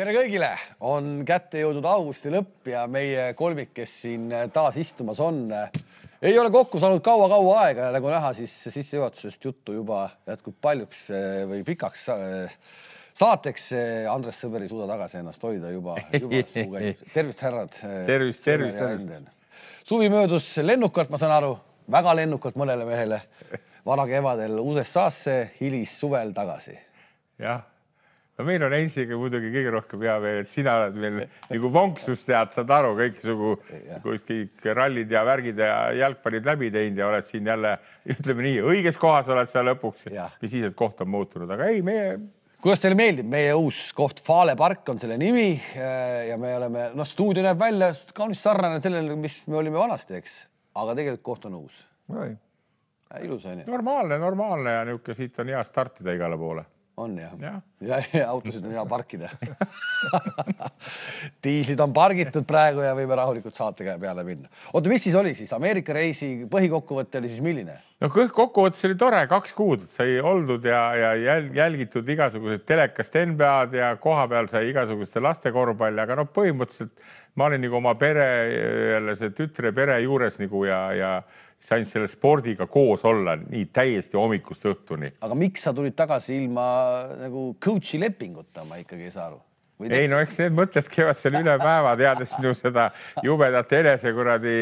tere kõigile, on kätte jõudnud augusti lõpp ja meie kolmik, kes siin taas istumas on, ei ole kokku saanud kaua-kaua aega ja nagu näha, siis sissejuhatusest juttu juba jätkub paljuks eh, või pikaks eh, saateks. Andres Sõber ei suuda tagasi ennast hoida juba, juba suu käib. tervist, härrad. tervist, tervist, tervist. suvi möödus lennukalt, ma saan aru, väga lennukalt mõnele mehele. vanakevadel USA-sse, hilissuvel tagasi. jah no meil on Heinziga muidugi kõige rohkem hea meel, et sina oled meil nagu vonksus tead, saad aru kõiksugu kõik rallid ja värgid ja jalgpallid läbi teinud ja oled siin jälle ütleme nii õiges kohas oled sa lõpuks. mis siis, et koht on muutunud, aga ei, meie. kuidas teile meeldib meie uus koht, Fale park on selle nimi ja me oleme, noh, stuudio näeb välja kaunis sarnane sellele, mis me olime vanasti, eks, aga tegelikult koht on uus. ilus on ju. normaalne, normaalne ja niisugune, siit on hea startida igale poole on jah ja.? ja, ja autosid on hea parkida diislid on pargitud praegu ja võime rahulikult saate peale minna. oota, mis siis oli siis Ameerika reisi põhikokkuvõte oli siis milline? no kokkuvõttes oli tore, kaks kuud sai oldud ja, ja jälgitud igasugused telekast NBA-d ja kohapeal sai igasuguste laste korvpalli, aga noh, põhimõtteliselt ma olin nagu oma pere jälle see tütre pere juures nagu ja, ja sain selle spordiga koos olla nii täiesti hommikust õhtuni. aga miks sa tulid tagasi ilma nagu coach'i lepinguta, ma ikkagi ei saa aru ei no eks need mõtted käivad seal üle päeva, teades sinu seda jubedat enese kuradi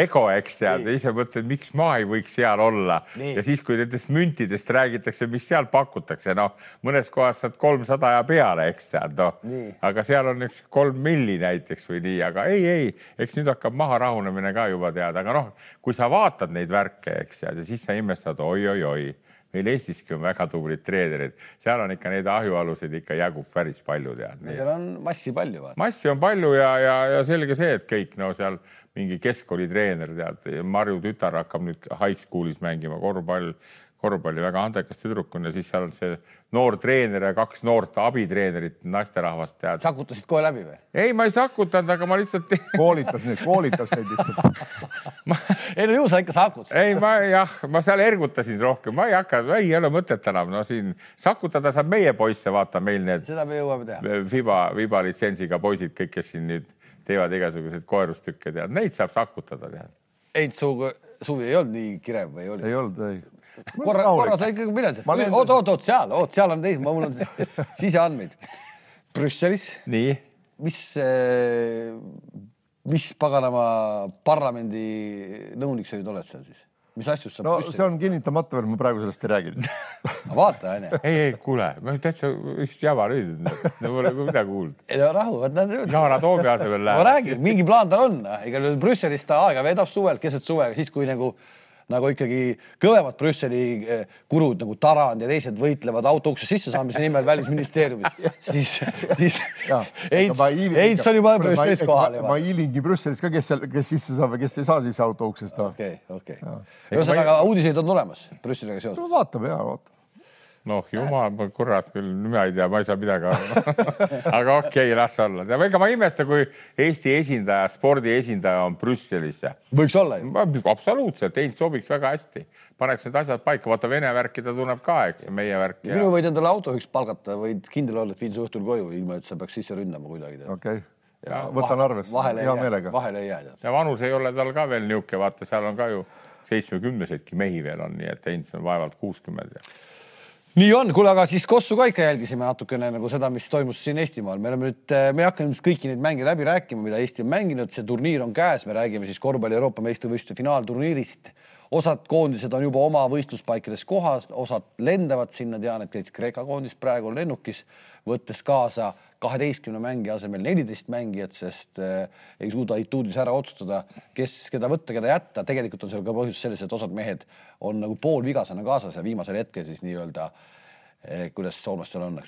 ego, eks tead, ise mõtled, miks ma ei võiks seal olla. ja siis, kui nendest müntidest räägitakse, mis seal pakutakse, noh, mõnes kohas saad kolmsada ja peale, eks tead, noh. aga seal on üks kolm milli näiteks või nii, aga ei, ei, eks nüüd hakkab maha rahunemine ka juba tead, aga noh, kui sa vaatad neid värke, eks tead, ja siis sa imestad oi-oi-oi meil Eestiski on väga tublid treenerid, seal on ikka neid ahjualuseid ikka jagub päris palju tead. seal on massi palju. massi on palju ja, ja, ja selge see, et kõik no seal mingi keskkoolitreener tead, Marju tütar hakkab nüüd high school'is mängima korvpall korvpalli, väga andekas tüdruk on ja siis seal on see noor treener ja kaks noort abitreenerit, naisterahvast tead. sakutasid kohe läbi või? ei, ma ei sakutanud, aga ma lihtsalt koolitas neid, koolitas neid lihtsalt ma... ei no ju sa ikka sakutasid. ei, ma jah, ma seal ergutasin rohkem, ma ei hakka, ei ole mõtet enam, no siin sakutada saab meie poisse, vaata meil need. seda me jõuame teha. Fiba, Fiba litsentsiga poisid, kõik, kes siin nüüd teevad igasuguseid koerustükke, tead, neid saab sakutada, tead. Heit, su suvi ei olnud nii kirev või oli? ei olnud, ei korra, korra sa ikkagi mined. oot, oot, oot seal, oot, seal on teis, mul on siseandmeid. Brüsselis. nii. mis, mis paganama parlamendi nõunik sa nüüd oled seal siis? mis asjust sa no Brüsselis? see on kinnitamata veel, ma praegu sellest ei räägi vaata onju. ei, ei kuule, ma täitsa vist jama nüüd, no pole midagi kuulnud. ei no rahu, vot nad. Yana Toomi asemel läheb. ma räägin, mingi plaan tal on, igal juhul Brüsselis ta aega veedab suvel, keset suve, siis kui nagu nagu ikkagi kõvemad Brüsseli eh, kurud nagu Tarand ja teised võitlevad auto uksest sissesaamise nimel välisministeeriumis, siis, siis Heits, Heits on juba Brüsselis kohal. ma hiilingi Brüsselis ka, kes seal, kes sisse saab ja kes ei saa sisse auto uksest. okei, okei. ühesõnaga uudiseid on tulemas Brüsseliga seoses. no vaatame ja vaatame noh, jumal, kurat küll, mina ei tea, ma ei saa midagi aru aga okei okay,, las olla. ega ma ei imesta, kui Eesti esindaja, spordi esindaja on Brüsselis. võiks olla ju. absoluutselt, Heinz sobiks väga hästi, paneks need asjad paika, vaata Vene värki ta tunneb ka, eks, meie värk. minu võid endale autojuhiks palgata, võid kindel olla, et viin su õhtul koju, ilma et sa peaks sisse ründama kuidagi. okei okay. Ja võtan arvesse, hea meelega. vahele ei jää. ja vanus ei ole tal ka veel niisugune, vaata, seal on ka ju seitsmekümneseidki mehi veel on, nii et Heinz on vaevalt kuuskümmend ja nii on, kuule, aga siis Kossu ka ikka jälgisime natukene nagu seda, mis toimus siin Eestimaal, me oleme nüüd, me ei hakka nüüd kõiki neid mänge läbi rääkima, mida Eesti on mänginud, see turniir on käes, me räägime siis korvpalli Euroopa meistrivõistluste finaalturniirist. osad koondised on juba oma võistluspaikades kohas, osad lendavad sinna, tean, et näiteks Kreeka koondis praegu on lennukis, võttes kaasa kaheteistkümne mängija asemel neliteist mängijat, sest äh, ei suuda Ituudis ära otsustada, kes, keda võtta, keda jätta. tegelikult on seal ka põhjus selles, et osad mehed on nagu poolvigasena kaasas ja viimasel hetkel siis nii-öelda eh,, kuidas soomlastel on,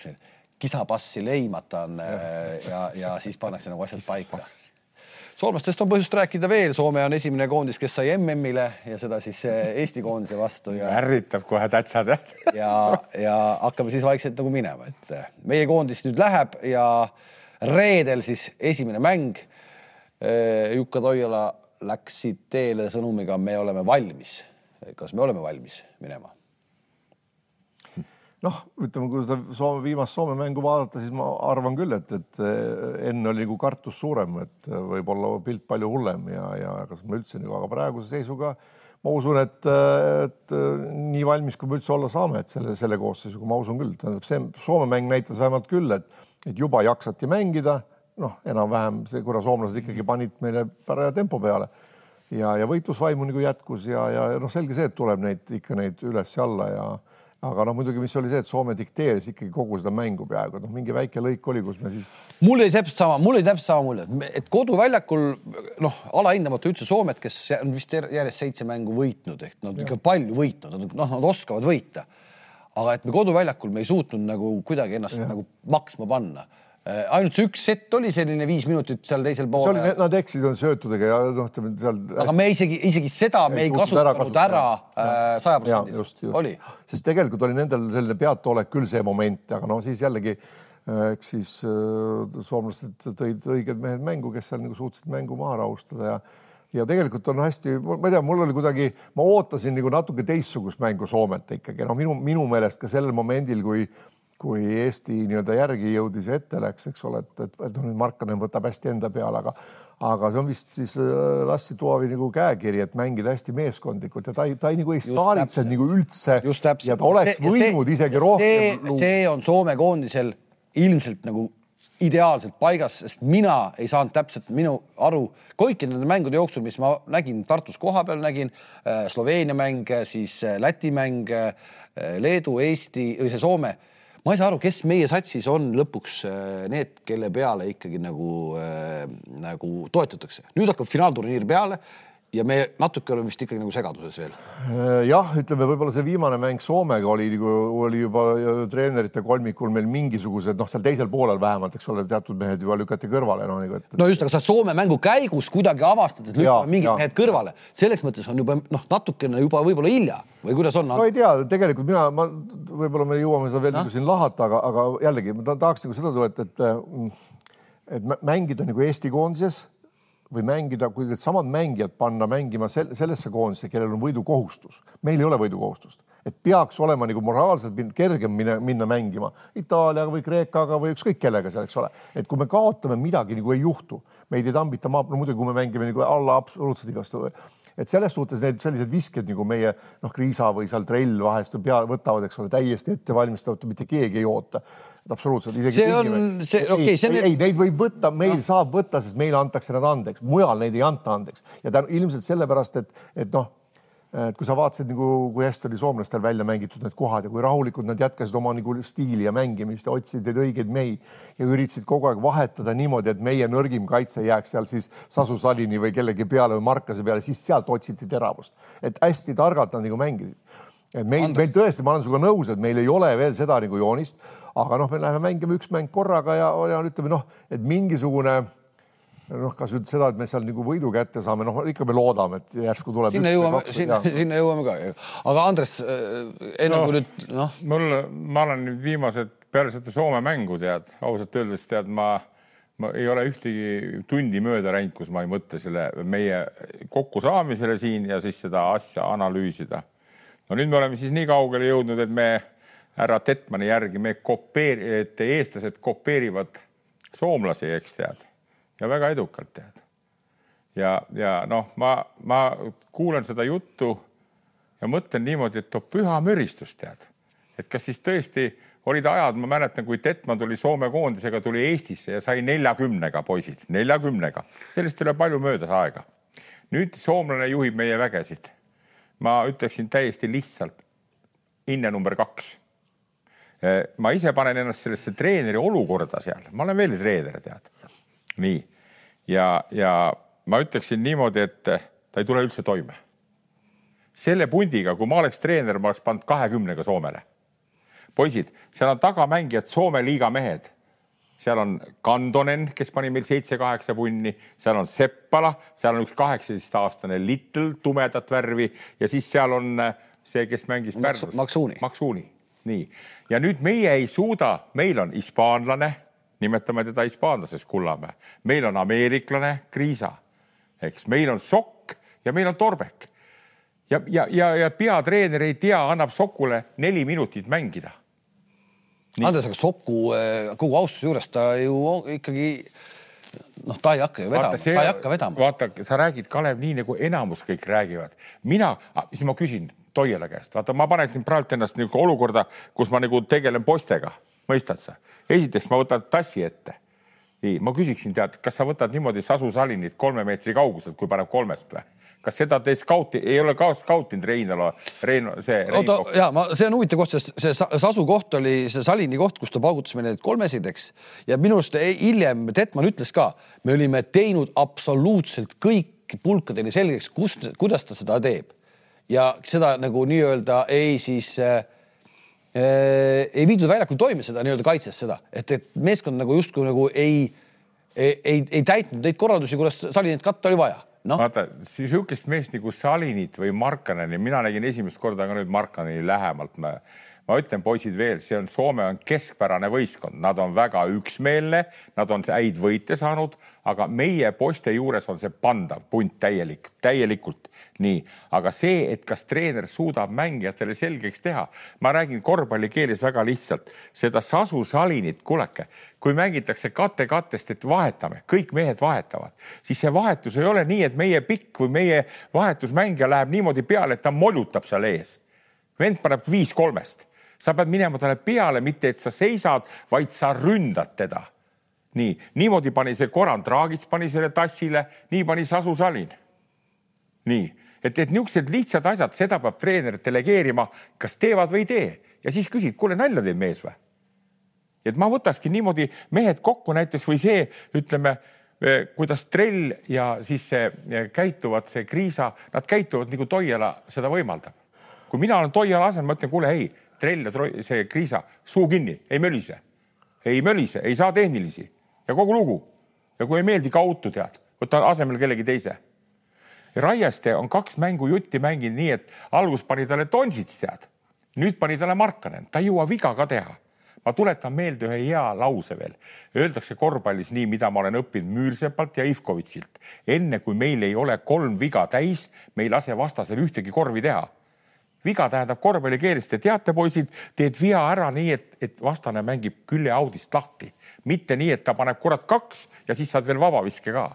kisapassi leimata on eh, ja, ja siis pannakse nagu asjad paika soomlastest on põhjust rääkida veel, Soome on esimene koondis, kes sai MM-ile ja seda siis eh, Eesti koondise vastu ja. ärritab kohe tätsad jah. ja, ja hakkame siis vaikselt nagu minema, et eh, meie koondis nüüd läheb ja reedel siis esimene mäng. Eh, Jukka Toiala läksid teele sõnumiga, me oleme valmis. kas me oleme valmis minema? Noh, ütleme, kui seda Soome viimast Soome mängu vaadata, siis ma arvan küll, et, et eh, enne oli nagu kartus suurem, et võib-olla pilt palju hullem ja, ja kas ma üldse nagu, aga praeguse seisuga ma usun, et, et nii valmis, kui me üldse olla saame, et selle, selle koosseisuga ma usun küll, tähendab see Soome mäng näitas vähemalt küll, et, et juba jaksati mängida, noh, enam-vähem see, kuna soomlased ikkagi panid meile paraja tempo peale. Ja, ja võitlusvaimu nagu jätkus ja, ja noh, selge see, et tuleb neid ikka neid üles ja alla ja aga noh, muidugi, mis oli see, et Soome dikteeris ikkagi kogu seda mängu peaaegu, et noh, mingi väike lõik oli, kus me siis. mul oli täpselt sama, mul oli täpselt sama mulje, et koduväljakul noh, alahindamata üldse Soomet, kes on vist järjest seitse mängu võitnud ehk nad ikka palju võitnud, noh, nad oskavad võita. aga et me koduväljakul me ei suutnud nagu kuidagi ennast ja. nagu maksma panna ainult see üks sett oli selline viis minutit seal teisel pool. Nad eksisid on söötudega ja noh, ütleme seal. aga me isegi, isegi seda me ei kasutanud ära äh, saja protsendiliselt, oli. sest tegelikult oli nendel selline peataolek küll see moment, aga no siis jällegi äh, eks siis soomlased tõid õiged mehed mängu, kes seal nagu suutsid mängu maha rahustada ja ja tegelikult on hästi, ma ei tea, mul oli kuidagi, ma ootasin nagu natuke teistsugust mängu Soomet ikkagi, no minu, minu meelest ka sellel momendil, kui kui Eesti nii-öelda järgi jõudis ja ette läks, eks ole, et, et, et noh, nüüd Markkanen võtab hästi enda peale, aga aga see on vist siis äh, Lassi Toavi nagu käekiri, et mängida hästi meeskondlikult ja ta ei, ta ei nagu ei staaritsenud nagu üldse. ja ta oleks see, võinud see, isegi rohkem. see on Soome koondisel ilmselt nagu ideaalselt paigas, sest mina ei saanud täpselt minu aru kõikide nende mängude jooksul, mis ma nägin Tartus kohapeal, nägin äh, Sloveenia mäng, siis äh, Läti mäng, Leedu, Eesti või see Soome ma ei saa aru, kes meie satsis on lõpuks äh, need, kelle peale ikkagi nagu äh,, nagu toetatakse. nüüd hakkab finaalturniir peale ja me natuke oleme vist ikkagi nagu segaduses veel. Äh, jah, ütleme võib-olla see viimane mäng Soomega oli nagu oli juba treenerite kolmikul meil mingisugused noh, seal teisel poolel vähemalt, eks ole, teatud mehed juba lükati kõrvale noh nagu. Et... no just, aga sa Soome mängu käigus kuidagi avastad, et lükkame mingid ja. mehed kõrvale, selleks mõttes on juba noh, natukene juba võib-olla hilja või kuidas on? no ei tea, tegelikult mina, ma võib-olla me jõuame seda veel nagu siin lahata, aga, aga jällegi ma tahaks nagu seda tuua, et, et, et mängida nagu Eesti koondises või mängida, kui needsamad mängijad panna mängima sellesse koondisse, kellel on võidukohustus, meil ei ole võidukohustust, et peaks olema nagu moraalselt kergem minna, minna mängima Itaaliaga või Kreekaga või ükskõik kellega seal, eks ole. et kui me kaotame, midagi nagu ei juhtu, meid ei tambita maa, no muidugi, kui me mängime nagu alla absoluutselt igast, et selles suhtes need sellised visked nagu meie noh, Kriisa või seal Trell vahest pea võtavad, eks ole, täiesti ettevalmistatud, mitte keegi ei oota absoluutselt isegi. see on, see okei okay,, see on. ei, neid võib võtta, meil no. saab võtta, sest meile antakse nad andeks, mujal neid ei anta andeks ja ta ilmselt sellepärast, et, et noh, et kui sa vaatasid nagu, kui hästi oli soomlastel välja mängitud need kohad ja kui rahulikult nad jätkasid oma nagu stiili ja mängimist ja otsisid neid õigeid mehi ja üritasid kogu aeg vahetada niimoodi, et meie nõrgim kaitse jääks seal siis Sasu Salini või kellegi peale või Markase peale, siis sealt otsiti teravust, et hästi targalt nad nagu mängisid et meil, meil tõesti, ma olen sinuga nõus, et meil ei ole veel seda nagu joonist, aga noh, me läheme mängima üks mäng korraga ja, ja ütleme noh, et mingisugune noh, kas nüüd seda, et me seal nagu võidu kätte saame, noh, ikka me loodame, et järsku tuleb. sinna jõuame, sinna, sinna jõuame ka. aga Andres, äh, enne no, kui nüüd noh. mul, ma olen nüüd viimased peale seda Soome mängu tead, ausalt öeldes tead, ma, ma ei ole ühtegi tundi mööda läinud, kus ma ei mõtle selle meie kokkusaamisele siin ja siis seda asja analüüsida no nüüd me oleme siis nii kaugele jõudnud, et me härra Tetmani järgi me kopeeri-, et eestlased kopeerivad soomlasi, eks tead, ja väga edukalt tead. ja, ja noh, ma, ma kuulan seda juttu ja mõtlen niimoodi, et oh püha müristus tead, et kas siis tõesti olid ajad, ma mäletan, kui Tetman tuli Soome koondisega, tuli Eestisse ja sai neljakümnega poisid, neljakümnega, sellest ei ole palju möödas aega. nüüd soomlane juhib meie vägesid ma ütleksin täiesti lihtsalt hinne number kaks. ma ise panen ennast sellesse treeneri olukorda seal, ma olen veel treener, tead. nii ja, ja ma ütleksin niimoodi, et ta ei tule üldse toime. selle pundiga, kui ma oleks treener, ma oleks pannud kahekümnega Soomele. poisid, seal on tagamängijad Soome liiga mehed seal on Kandonen, kes pani meil seitse-kaheksa punni, seal on Seppala, seal on üks kaheksateistaastane Little, tumedat värvi ja siis seal on äh, see, kes mängis Pärnus. Maksuuni. Maksuuni, nii. ja nüüd meie ei suuda, meil on hispaanlane, nimetame teda hispaanlaseks Kullamäe, meil on ameeriklane Kriisa, eks meil on Sokk ja meil on Torbek. ja, ja, ja, ja peatreener ei tea, annab Sokule neli minutit mängida Andres, aga Soku eh, kogu austuse juures ta ju ikkagi noh, ta ei hakka ju vedama, ta ei hakka vedama. vaata, sa räägid, Kalev, nii nagu enamus kõik räägivad. mina, siis ma küsin Toiala käest, vaata, ma paneksin praegu ennast nagu olukorda, kus ma nagu tegelen poistega, mõistad sa? esiteks ma võtan tassi ette. nii, ma küsiksin, tead, kas sa võtad niimoodi Sasu Salinit kolme meetri kauguselt, kui paneb kolmest või? Kas seda te skauti, ei ole ka skautinud Reinalo, Reino, see. oota ja ma, see on huvitav koht, sest see Sasu koht oli see Salini koht, kus ta paugutas meile neid kolmesid, eks. ja minu arust hiljem Detman ütles ka, me olime teinud absoluutselt kõik pulkadeni selgeks, kust, kuidas ta seda teeb. ja seda nagu nii-öelda ei siis äh, äh, ei viidud väljakul toime seda nii-öelda kaitses seda, et, et meeskond nagu justkui nagu ei, ei, ei, ei täitnud neid korraldusi, kuidas Salinit katta oli vaja no.. vaata, sihukest meest nagu Salinit või Markaneni, mina nägin esimest korda ka nüüd Markaneni lähemalt. ma, ma ütlen, poisid veel, see on, Soome on keskpärane võistkond, nad on väga üksmeelne, nad on häid võite saanud, aga meie poiste juures on see pandav punt täielik, täielikult nii, aga see, et kas treener suudab mängijatele selgeks teha, ma räägin korvpallikeeles väga lihtsalt, seda Sasu Salinit, kuulake, kui mängitakse kate kattest, et vahetame, kõik mehed vahetavad, siis see vahetus ei ole nii, et meie pikk või meie vahetusmängija läheb niimoodi peale, et ta molutab seal ees. vend paneb viis kolmest, sa pead minema talle peale, mitte et sa seisad, vaid sa ründad teda. Nii, niimoodi pani see Goran Dragic pani selle tassile, nii pani Sasu Salin. nii et, et niisugused lihtsad asjad, seda peab treener delegeerima, kas teevad või ei tee ja siis küsid, kuule nalja teeb mees või? et ma võtakski niimoodi mehed kokku näiteks või see, ütleme, eh, kuidas Trell ja siis see eh, käituvad, see Kriisa, nad käituvad nagu Toiala seda võimaldab. kui mina olen Toiala asemel, ma ütlen, kuule, ei, Trell ja see Kriisa, suu kinni, ei mölise, ei mölise, ei saa tehnilisi ja kogu lugu. ja kui ei meeldi, kautu tead, võta asemele kellegi teise Raieste on kaks mängu jutti mänginud nii, et algus pani talle Tonsits, tead. nüüd pani talle Markanen, ta ei jõua viga ka teha. ma tuletan meelde ühe hea lause veel. Öeldakse korvpallis nii, mida ma olen õppinud Müürsepalt ja Ivkovitsilt. enne kui meil ei ole kolm viga täis, me ei lase vastasel ühtegi korvi teha viga tähendab korvpallikeeles, te teate, poisid, teed vea ära nii, et, et vastane mängib küljeaudist lahti, mitte nii, et ta paneb kurat kaks ja siis saad veel vabaviske ka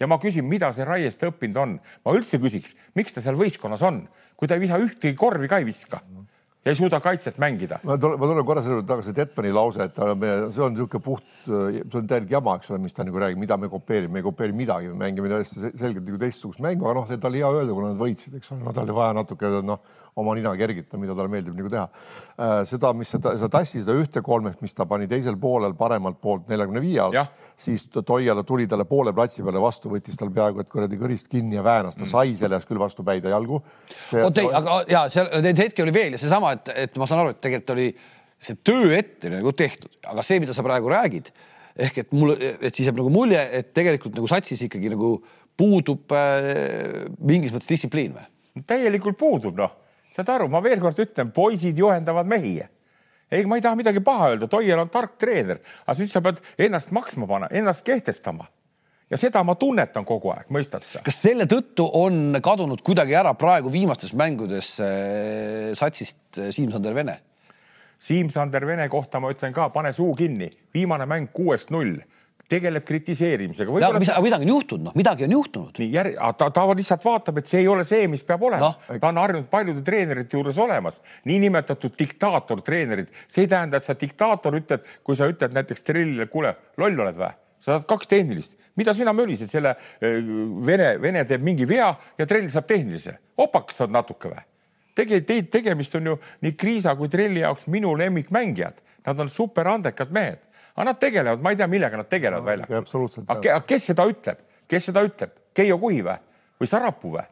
ja ma küsin, mida see Raieste õppinud on. ma üldse küsiks, miks ta seal võistkonnas on, kui ta ei visa ühtegi korvi ka ei viska ja ei suuda kaitset mängida. ma tulen, ma tulen korra selle juurde tagasi, Detmani lause, et see on niisugune puht, see on täielik jama, eks ole, mis ta nagu räägib, mida me kopeerime, me ei kopeeri midagi, me mängime täiesti selgelt nagu teistsugust mängu, aga noh, oli hea öelda, kuna nad võitsid, eks ole, no tal oli vaja natuke noh oma nina kergita, mida talle meeldib nagu teha. Äh, seda, mis seda, seda tassi, seda ühte kolmest, mis ta pani teisel poolel paremalt poolt neljakümne viie all, siis Toiala tuli talle poole platsi peale vastu, võttis tal peaaegu et kuradi kõrist kinni ja väänas, ta mm. sai sellest küll vastu päid ja jalgu. oot ei, aga ja seal neid hetki oli veel ja seesama, et, et ma saan aru, et tegelikult oli see töö ette nagu tehtud, aga see, mida sa praegu räägid ehk et mul, et siis jääb nagu mulje, et tegelikult nagu satsis ikkagi nagu puudub äh, mingis mõttes distsipliin või? täielikult puudub noh saad aru, ma veel kord ütlen, poisid juhendavad mehi. ei, ma ei taha midagi paha öelda, Toiel on tark treener, aga nüüd sa pead ennast maksma panema, ennast kehtestama ja seda ma tunnetan kogu aeg, mõistad sa? kas selle tõttu on kadunud kuidagi ära praegu viimastes mängudes äh, satsist äh, Siim-Sander Vene? Siim-Sander Vene kohta ma ütlen ka, pane suu kinni, viimane mäng kuuest null tegeleb kritiseerimisega. Mis, midagi on juhtunud, noh, midagi on juhtunud. nii järg, ta, ta lihtsalt vaatab, et see ei ole see, mis peab olema no.. ta on harjunud paljude treenerite juures olemas, niinimetatud diktaatortreenerid. see ei tähenda, et sa diktaator ütled, kui sa ütled näiteks Trillile, kuule, loll oled või? sa saad kaks tehnilist, mida sina mölised selle Vene, Vene teeb mingi vea ja Trell saab tehnilise. opakas saad natuke või? tege-, tegemist on ju nii Kriisa kui Trelli jaoks minu lemmikmängijad. Nad on super andekad mehed aga nad tegelevad, ma ei tea, millega nad tegelevad no, väljakul. absoluutselt. aga kes seda ütleb, kes seda ütleb, Keijo Kuhi või, või Sarapuu või?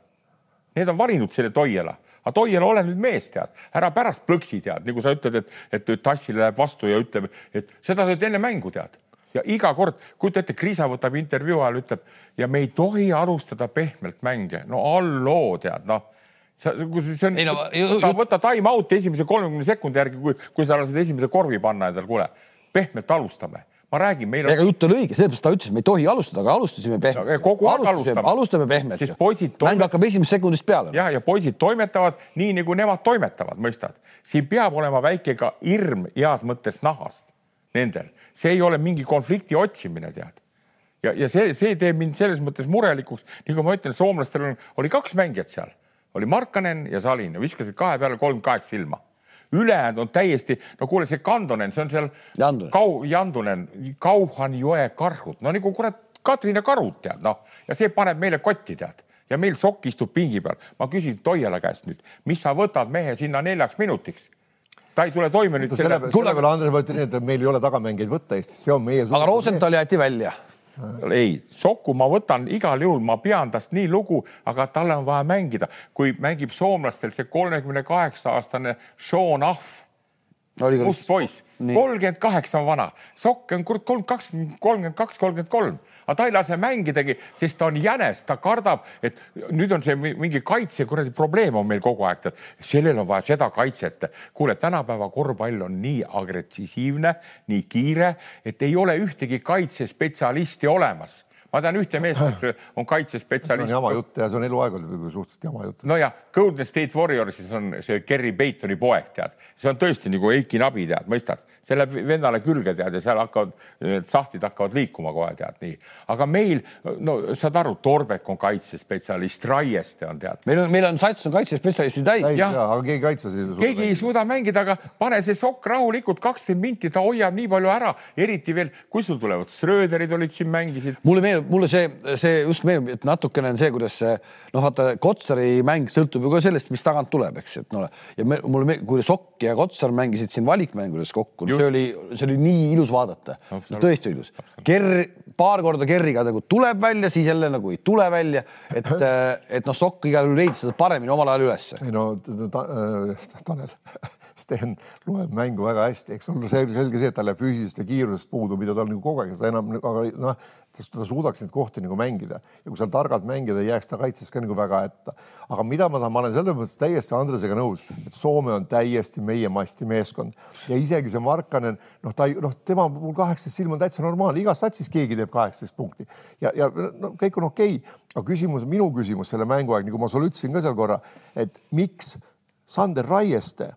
Need on valinud selle Toiela, aga Toiela, ole nüüd mees, tead, ära pärast plõksi tead, nagu sa ütled, et, et Tassile läheb vastu ja ütleb, et seda sa ütled enne mängu tead ja iga kord, kujuta ette, Kriisa võtab intervjuu ajal, ütleb ja me ei tohi alustada pehmelt mänge. no halloo, tead, noh sa, kui see on, no, võta time out'i esimese kolmekümne sekundi järgi, kui, kui sa lased esimese korvi panna endale, kuule pehmelt alustame. ma räägin, meil on. ega jutt oli õige, sellepärast ta ütles, me ei tohi alustada, aga alustasime pehmelt. kogu aeg alustame. alustame pehmelt. siis poisid toimet.... mäng hakkab esimesest sekundist peale. ja, ja poisid toimetavad nii, nagu nemad toimetavad, mõistad. siin peab olema väike ka hirm heas mõttes nahast nendel, see ei ole mingi konflikti otsimine, tead ja, ja see, see teeb mind selles mõttes murelikuks, nagu ma ütlen, soomlastel on, oli kaks mängijat seal, oli Markanen ja Salin ja viskasid kahe peale kolm kaheksa ilma ülejäänud on täiesti, no kuule, see Kandonen, see on seal Jandunen. Kau-, Jandunen, Kauhan jõe karhud, no nagu kurat, Katrina karud tead, noh, ja see paneb meile kotti, tead ja meil sokk istub pingi peal. ma küsin Toiala käest nüüd, mis sa võtad mehe sinna neljaks minutiks? ta ei tule toime nüüd. selle peale, Andres, ma ütlen nii, et meil ei ole tagamängijaid võtta Eestis, see on meie. aga Rosenthal jäeti välja ei, Soku ma võtan igal juhul, ma pean tast nii lugu, aga talle on vaja mängida, kui mängib soomlastel see kolmekümne kaheksa aastane Sean Ahv must poiss, kolmkümmend kaheksa on vana, Sokk on kurat kolmkümmend kaks, kolmkümmend kaks, kolmkümmend kolm, aga ta ei lase mängidagi, sest ta on jänes, ta kardab, et nüüd on see mingi kaitse kuradi probleem on meil kogu aeg, sellel on vaja seda kaitset. kuule, tänapäeva korvpall on nii agressiivne, nii kiire, et ei ole ühtegi kaitsespetsialisti olemas ma tean ühte meest, kes on kaitsespetsialist. see on jama jutt ja see on eluaeg olnud suhteliselt jama jutt. no ja Golden State Warriorsis on see Kerry Paytoni poeg, tead, see on tõesti nagu Eiki Nabi, tead, mõistad, see läheb vennale külge, tead, ja seal hakkavad, need sahtid hakkavad liikuma kohe, tead nii. aga meil, no saad aru, Torbek on kaitsespetsialist, Raieste on, tead. meil on, meil on sats on kaitsespetsialistid täis. aga keegi kaitses ei suuda. keegi ei suuda mängida, aga pane see sokk rahulikult kakskümmend minti, ta hoiab nii palju ära, eriti veel, kui sul tulevad Schröderid olid siin, mängisid. mulle meenub meenub, mulle see, see just meenub, et natukene on see, kuidas see noh, vaata Kotsari mäng sõltub ju ka sellest, mis tagant tuleb, eks, et no ja me, mulle, kui Sokk ja Kotsar mängisid siin valikmängudes kokku, see oli, see oli nii ilus vaadata, tõesti ilus. Kerr, paar korda Kerriga nagu tuleb välja, siis jälle nagu ei tule välja, et, et noh, Sokk igal juhul leidis seda paremini omal ajal ülesse. ei no ta, äh, Tanel Sten loeb mängu väga hästi, eks ole, selge, see, et tal jääb füüsilisest ja kiirusest puudu, mida tal nagu kogu aeg, seda enam, aga noh, ta suudaks neid kohti nagu mängida. Ja kui seal targalt mängida, ei jääks ta kaitses ka nagu väga hätta. aga mida ma tahan, ma olen selles mõttes täiesti Andresega nõus, et Soome on täiesti meie masti meeskond ja isegi see Markanen, noh, ta ei, noh, tema puhul kaheksateist silm on täitsa normaalne, igas satsis keegi teeb kaheksateist punkti. Ja, ja no kõik on okei. Okay., aga küsimus, minu küsimus selle mängu aeg, nagu ma sulle ütlesin ka seal korra, et miks Sander Raieste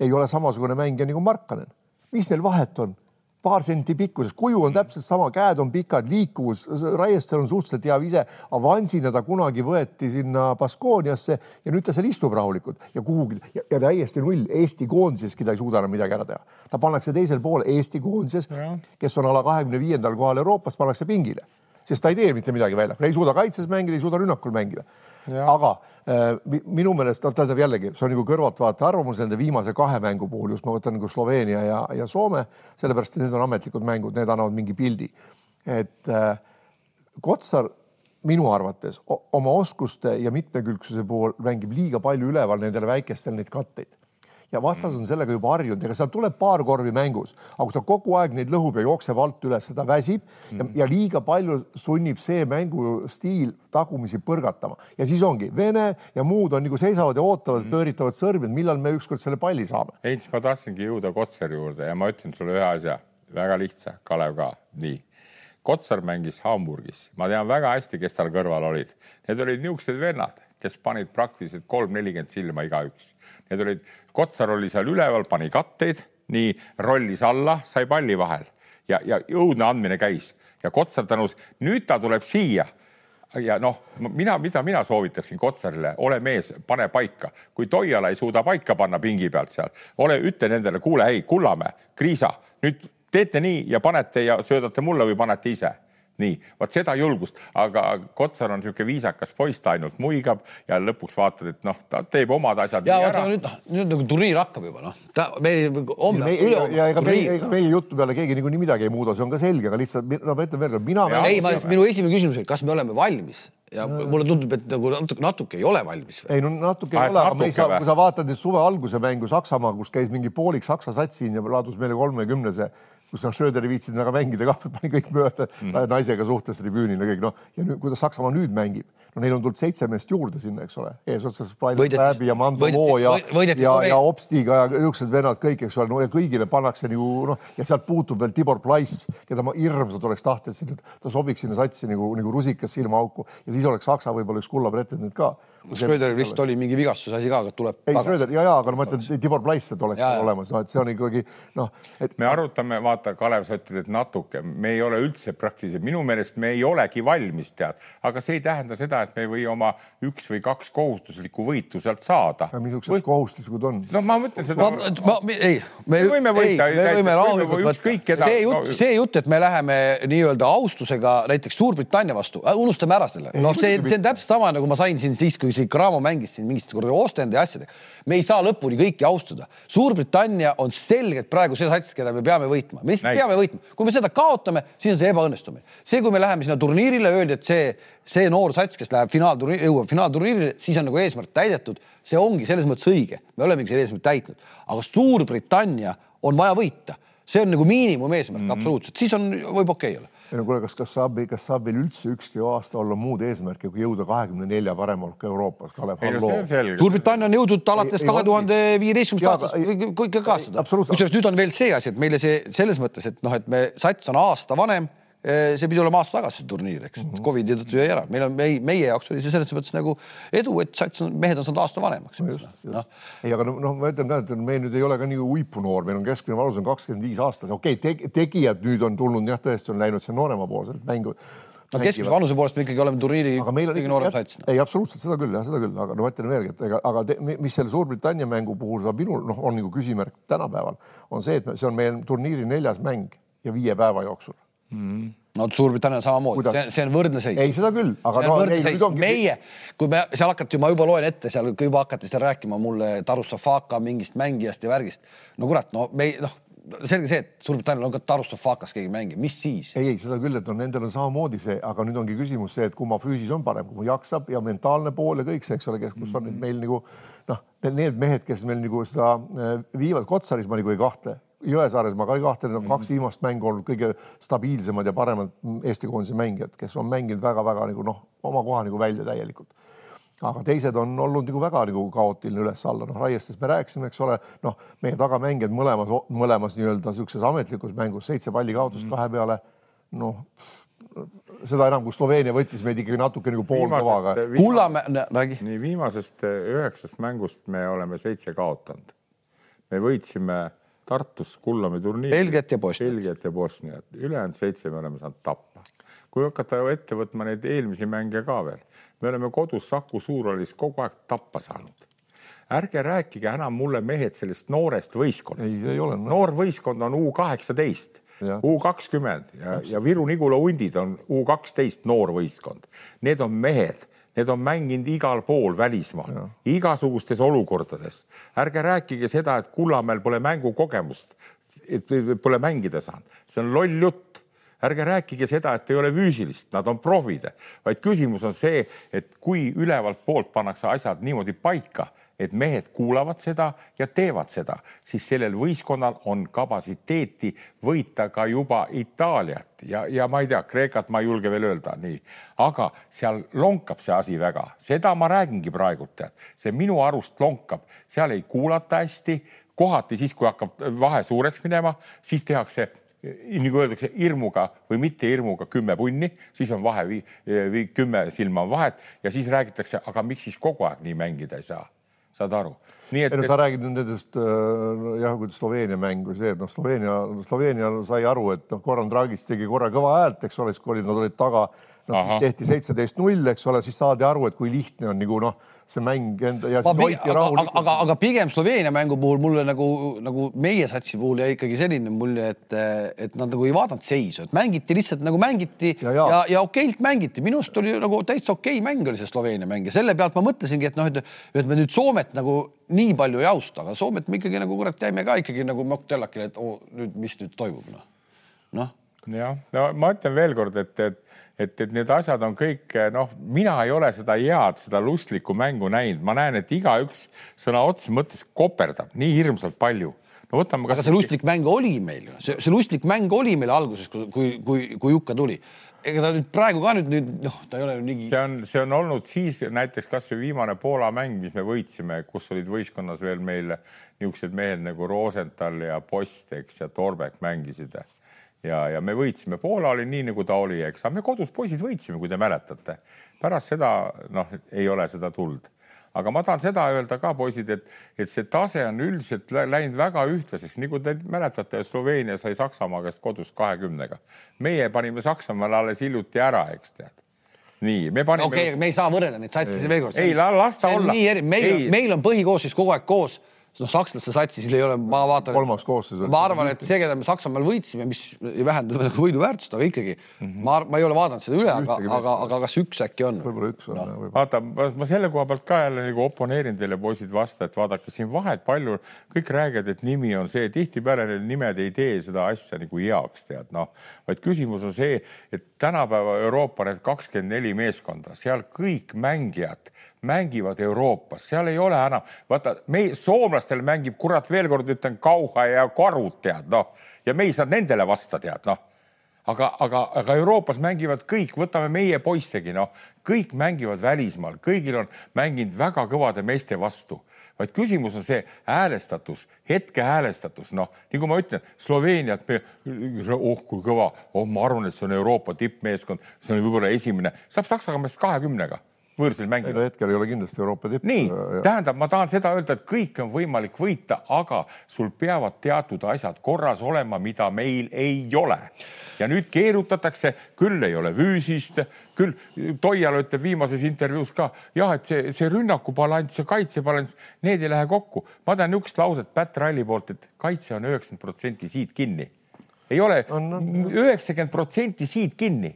ei ole samasugune mängija nagu Markkanen. mis neil vahet on? paar senti pikkuses, kuju on täpselt sama, käed on pikad, liikuvus, Raiestel on suhteliselt hea vise. avansina ta kunagi võeti sinna Baskooniasse ja nüüd ta seal istub rahulikult ja kuhugi ja, ja täiesti null. Eesti koondiseski ta ei suuda enam midagi ära teha. ta pannakse teisel pool Eesti koondises, kes on ala kahekümne viiendal kohal Euroopas, pannakse pingile, sest ta ei tee mitte midagi välja, ei suuda kaitses mängida, ei suuda rünnakul mängida aga äh, minu meelest, noh, tähendab jällegi, see on nagu kõrvaltvaataja arvamus nende viimase kahe mängu puhul, just ma võtan nagu Sloveenia ja, ja Soome, sellepärast et need on ametlikud mängud, need annavad mingi pildi. et äh, Kotsar minu arvates oma oskuste ja mitmekülgsuse puhul mängib liiga palju üleval nendele väikestele neid katteid ja vastas on sellega juba harjunud, ega seal tuleb paar korvi mängus, aga kui sa kogu aeg neid lõhub ja jookseb alt üles, seda väsib mm. ja, ja liiga palju sunnib see mängustiil tagumisi põrgatama ja siis ongi Vene ja muud on nagu seisavad ja ootavad mm., pööritavad sõrmi, et millal me ükskord selle palli saame. ei, siis ma tahtsingi jõuda Kotsari juurde ja ma ütlen sulle ühe asja, väga lihtsa, Kalev ka, nii Kotsar mängis Hamburgis, ma tean väga hästi, kes tal kõrval olid. Need olid niisugused vennad, kes panid praktiliselt kolm-nelikümmend silma igaüks. Need olid Kotsar oli seal üleval, pani katteid, nii rollis alla, sai palli vahel. Ja, ja õudne andmine käis. Ja Kotsar tänus, nüüd ta tuleb siia. Ja noh, mina, mida mina soovitaksin Kotsarile, ole mees, pane paika, kui Toiala ei suuda paika panna pingi pealt seal, ole, ütle nendele, kuule, ei, Kullamäe, Kriisa, nüüd teete nii ja panete ja söödate mulle või panete ise nii, vot seda julgust, aga Kotsar on niisugune viisakas poiss, ta ainult muigab ja lõpuks vaatad, et noh, ta teeb omad asjad. ja vaata nüüd noh, nüüd nagu turniir hakkab juba noh, ta me homme. ja, ja ega meie, ega meie jutu peale keegi niikuinii midagi ei muuda, see on ka selge, aga lihtsalt no ma ütlen veel kord, mina. ei, ma, minu esimene küsimus oli, kas me oleme valmis ja mulle tundub, et nagu natuke, natuke ei ole valmis. ei no natuke ei ole, aga me ei saa, kui sa vaatad nüüd suve alguse mängu Saksamaa, kus käis mingi poolik Saksa sats siin ja laadus meile kolmekümnese kus noh, Schröder ei viitsinud väga mängida kah, pani kõik mööda mm. naisega suhtes tribüünil ja kõik noh, ja nüüd, kuidas Saksamaa nüüd mängib, no neil on tulnud seitse meest juurde sinna, eks ole, eesotsas Päebi ja Mando Moo ja, ja, ja Obstiga ja niisugused vennad kõik, eks ole, no ja kõigile pannakse nagu noh, ja sealt puutub veel Tibor Plaiss, keda ma hirmsalt oleks tahtnud siin, et ta sobiks sinna satsi nagu, nagu rusikas silmaauku ja siis oleks Saksa võib-olla üks kulla pretendent ka. Schröderil vist oli mingi vigastuse asi ka, aga tuleb. ei, Schröder ja, ja, aga ma ütlen, Tibor Plaiss, et oleks ja, olemas, noh, et see on ikkagi noh, et. me arutame, vaata, Kalev, sa ütled, et natuke, me ei ole üldse praktiliselt, minu meelest me ei olegi valmis, tead, aga see ei tähenda seda, et me ei või oma üks või kaks kohustuslikku võitu sealt saada. missugused või... kohustuslikud on? no ma mõtlen seda. ei, me, me võime võita, me võime rahulikult võtta. see jutt, see jutt, et me läheme nii-öelda austusega näiteks Suurbritannia vastu, unustame ära selle. noh, see, see on täpselt sama, nagu ma sain siin siis, kui siin Cramo mängis siin mingit kuradi Ostende ja asjadega. me ei saa lõpuni kõiki austada. Suurbritannia on selgelt praegu see sats, keda me peame võitma, me lihtsalt peame võitma. kui me seda kaotame, siis on see ebaõnnestumine. see, kui me läheme sinna turniirile, öeldi, et see, see noor sats, kes läheb finaalturniiri, jõuab finaalturniirile, siis on nagu eesmärk täidetud. see ongi selles mõttes õige, me olemegi selle eesmärgi täitnud, aga Suurbritannia on vaja võita, see on nagu miinimumeesmärk mm -hmm. absoluutselt, siis on, võib okei okay olla ei no kuule, kas, kas saab, kas saab veel üldse ükski aasta olla muud eesmärki kui jõuda kahekümne nelja parema hulka Euroopas, Kalev Hallo? Suurbritannia on jõudnud alates kahe tuhande viieteistkümnendast aastast kõik aastad. kusjuures nüüd on veel see asi, et meile see selles mõttes, et noh, et me sats on aasta vanem see pidi olema aasta tagasi turniir, eks. Mm -hmm. Covidi tõttu jäi ära, meil on, meie, meie jaoks oli see selles mõttes nagu edu, et sats on, mehed on saanud aasta vanemaks. No. ei, aga noh, ma ütlen et me nüüd ei ole ka nii uipunoor, meil on keskmine vanus on kakskümmend viis aastat, okei okay, te, tegijad nüüd on tulnud jah, tõesti on läinud see noorema poolselt mängu no keskmise vanuse poolest me ikkagi oleme turniiri kõige noorem sats no.. ei, absoluutselt seda küll jah, seda küll, aga no ma ütlen veelgi, et ega, aga te, mis selle Suurbritannia mängu puhul saab minul noh, on nagu küsimärk tänapäeval on see, et see on meil turniiri neljas mäng ja viie päeva jooksul mm no Suurbritannia samamoodi, see, see on võrdne seis. ei, seda küll, aga no ei, nüüd ongi. meie, kui me seal hakati, ma juba loen ette, seal juba hakati seal rääkima mulle Tarussafaka mingist mängijast ja värgist. no kurat, no me noh, selge see, et Suurbritannial on ka Tarussafakas keegi mängib, mis siis? ei, ei seda küll, et on nendel on samamoodi see, aga nüüd ongi küsimus see, et kumma füüsis on parem, kumma jaksab ja mentaalne pool ja kõik see, eks ole, kes, kus on nüüd meil nagu noh, need mehed, kes meil nagu seda äh, viivad Kotsaris, ma nagu ei kahtle Jõesaares ma ka ei kahtle, need on kaks viimast mängu olnud kõige stabiilsemad ja paremad Eesti koondise mängijad, kes on mänginud väga-väga nagu noh, oma koha nagu välja täielikult. aga teised on olnud nagu väga nagu kaootiline üles-alla, noh Raiestest me rääkisime, eks ole, noh, meie tagamängijad mõlemas, mõlemas nii-öelda niisuguses ametlikus mängus seitse palli kaotust mm. kahe peale. noh, seda enam, kui Sloveenia võttis meid ikkagi natuke nagu poolkovaga. Kullamäe, räägi. nii viimasest üheksast mängust me oleme seitse kaotanud. me võitsime Tartus Kullami turniiri. Belgiat ja Bosniat. Belgiat ja Bosniat, ülejäänud seitse me oleme saanud tappa. kui hakata ette võtma neid eelmisi mänge ka veel, me oleme kodus Saku Suurhallis kogu aeg tappa saanud. ärge rääkige enam mulle mehed sellest noorest võistkonnast. ei, ei ole no.. noor võistkond on U kaheksateist, U kakskümmend ja, ja Viru-Nigula hundid on U kaksteist noorvõistkond. Need on mehed Need on mänginud igal pool välismaal, igasugustes olukordades. ärge rääkige seda, et Kullamäel pole mängukogemust, et pole mängida saanud, see on loll jutt. Ärge rääkige seda, et ei ole füüsilist, nad on profid, vaid küsimus on see, et kui ülevalt poolt pannakse asjad niimoodi paika, et mehed kuulavad seda ja teevad seda, siis sellel võistkonnal on kapatsiteeti võita ka juba Itaaliat. Ja, ja ma ei tea, Kreekat ma ei julge veel öelda, nii, aga seal lonkab see asi väga, seda ma räägingi praegult, tead, see minu arust lonkab, seal ei kuulata hästi, kohati siis, kui hakkab vahe suureks minema, siis tehakse nagu öeldakse, hirmuga või mitte hirmuga kümme punni, siis on vahe, kümme silma on vahet ja siis räägitakse, aga miks siis kogu aeg nii mängida ei saa saad aru? nii et. ei no sa räägid nüüd nendest äh, jah, kuidas Sloveenia mängu, see, et noh, Sloveenia, Sloveenia sai aru, et noh, Goran Dragic tegi korra kõva häält, eks ole, siis kui olid, nad olid taga, noh, siis tehti seitseteist null, eks ole, siis saadi aru, et kui lihtne on nagu noh see mäng enda ja siis hoiti rahulikult. aga, aga pigem Sloveenia mängu puhul mulle nagu, nagu meie satsi puhul jäi ikkagi selline mulje, et, et nad nagu ei vaadanud seisu, et mängiti lihtsalt nagu mängiti ja, ja, ja, ja okeilt mängiti, minu arust oli nagu täitsa okei mäng oli see Sloveenia mäng ja selle pealt ma mõtlesingi, et noh, et, et me nüüd Soomet nagu nii palju ei austa, aga Soomet me ikkagi nagu kurat jäime ka ikkagi nagu Moktellakile, et oo, nüüd, mis nüüd toimub noh, noh. jah, no ma ütlen veelkord, et, et et, et need asjad on kõik noh, mina ei ole seda head, seda lustlikku mängu näinud, ma näen, et igaüks sõna otseses mõttes koperdab nii hirmsalt palju no võtame. aga see lustlik mäng oli meil ju, see, see lustlik mäng oli meil alguses, kui, kui, kui, kui Jukka tuli ega ta nüüd praegu ka nüüd, nüüd noh, ta ei ole ju nii. see on, see on olnud siis näiteks kasvõi viimane Poola mäng, mis me võitsime, kus olid võistkonnas veel meil niisugused mehed nagu Rosenthal ja Post, eks, ja Torbek mängisid. Ja, ja me võitsime, Poola oli nii, nagu ta oli, eks, aga me kodus poisid võitsime, kui te mäletate. pärast seda noh, ei ole seda tuld aga ma tahan seda öelda ka, poisid, et, et see tase on üldiselt läinud väga ühtlaseks, nagu te mäletate, Sloveenia sai Saksamaa käest kodus kahekümnega. meie panime Saksamaale alles hiljuti ära, eks tead nii, me panime. okei okay,, me ei saa võrrelda neid satse veel kord. ei, las ta olla. meil, meil on põhikoosseis kogu aeg koos noh, sakslaste satsis ei ole, ma vaatan. kolmas koosseis. ma arvan, et see, keda me Saksamaal võitsime, mis ei vähenda nagu võidu väärtust, aga ikkagi mm -hmm. ma, ma ei ole vaadanud seda üle, aga, aga, aga kas üks äkki on? võib-olla üks on no.. vaata, ma selle koha pealt ka jälle nagu oponeerin teile, poisid, vastu, et vaadake siin vahet palju, kõik räägivad, et nimi on see, tihtipeale need nimed ei tee seda asja nagu heaks, tead noh, vaid küsimus on see, et tänapäeva Euroopa need kakskümmend neli meeskonda, seal kõik mängijad mängivad Euroopas, seal ei ole enam, vaata, me soomlastel mängib, kurat, veel kord ütlen, Kauha ja Karud, tead noh, ja me ei saa nendele vasta, tead noh. aga, aga, aga Euroopas mängivad kõik, võtame meie poissegi, noh, kõik mängivad välismaal, kõigil on mänginud väga kõvade meeste vastu. Vaid küsimus on see häälestatus, hetke häälestatus, noh, nagu ma ütlen, Sloveeniat me, oh kui kõva, oh, ma arvan, et see on Euroopa tippmeeskond, see on võib-olla esimene, saab Saksaga meest kahekümnega võõrsil mängida. no hetkel ei ole kindlasti Euroopa tipp. nii, tähendab, ma tahan seda öelda, et kõike on võimalik võita, aga sul peavad teatud asjad korras olema, mida meil ei ole. ja nüüd keerutatakse, küll ei ole füüsist, küll Toial ütleb viimases intervjuus ka jah, et see, see rünnakubalanss ja kaitsebalanss, need ei lähe kokku. ma tean niisugust lauset Pat Ralli poolt, et kaitse on üheksakümmend protsenti siit kinni. ei ole üheksakümmend protsenti siit kinni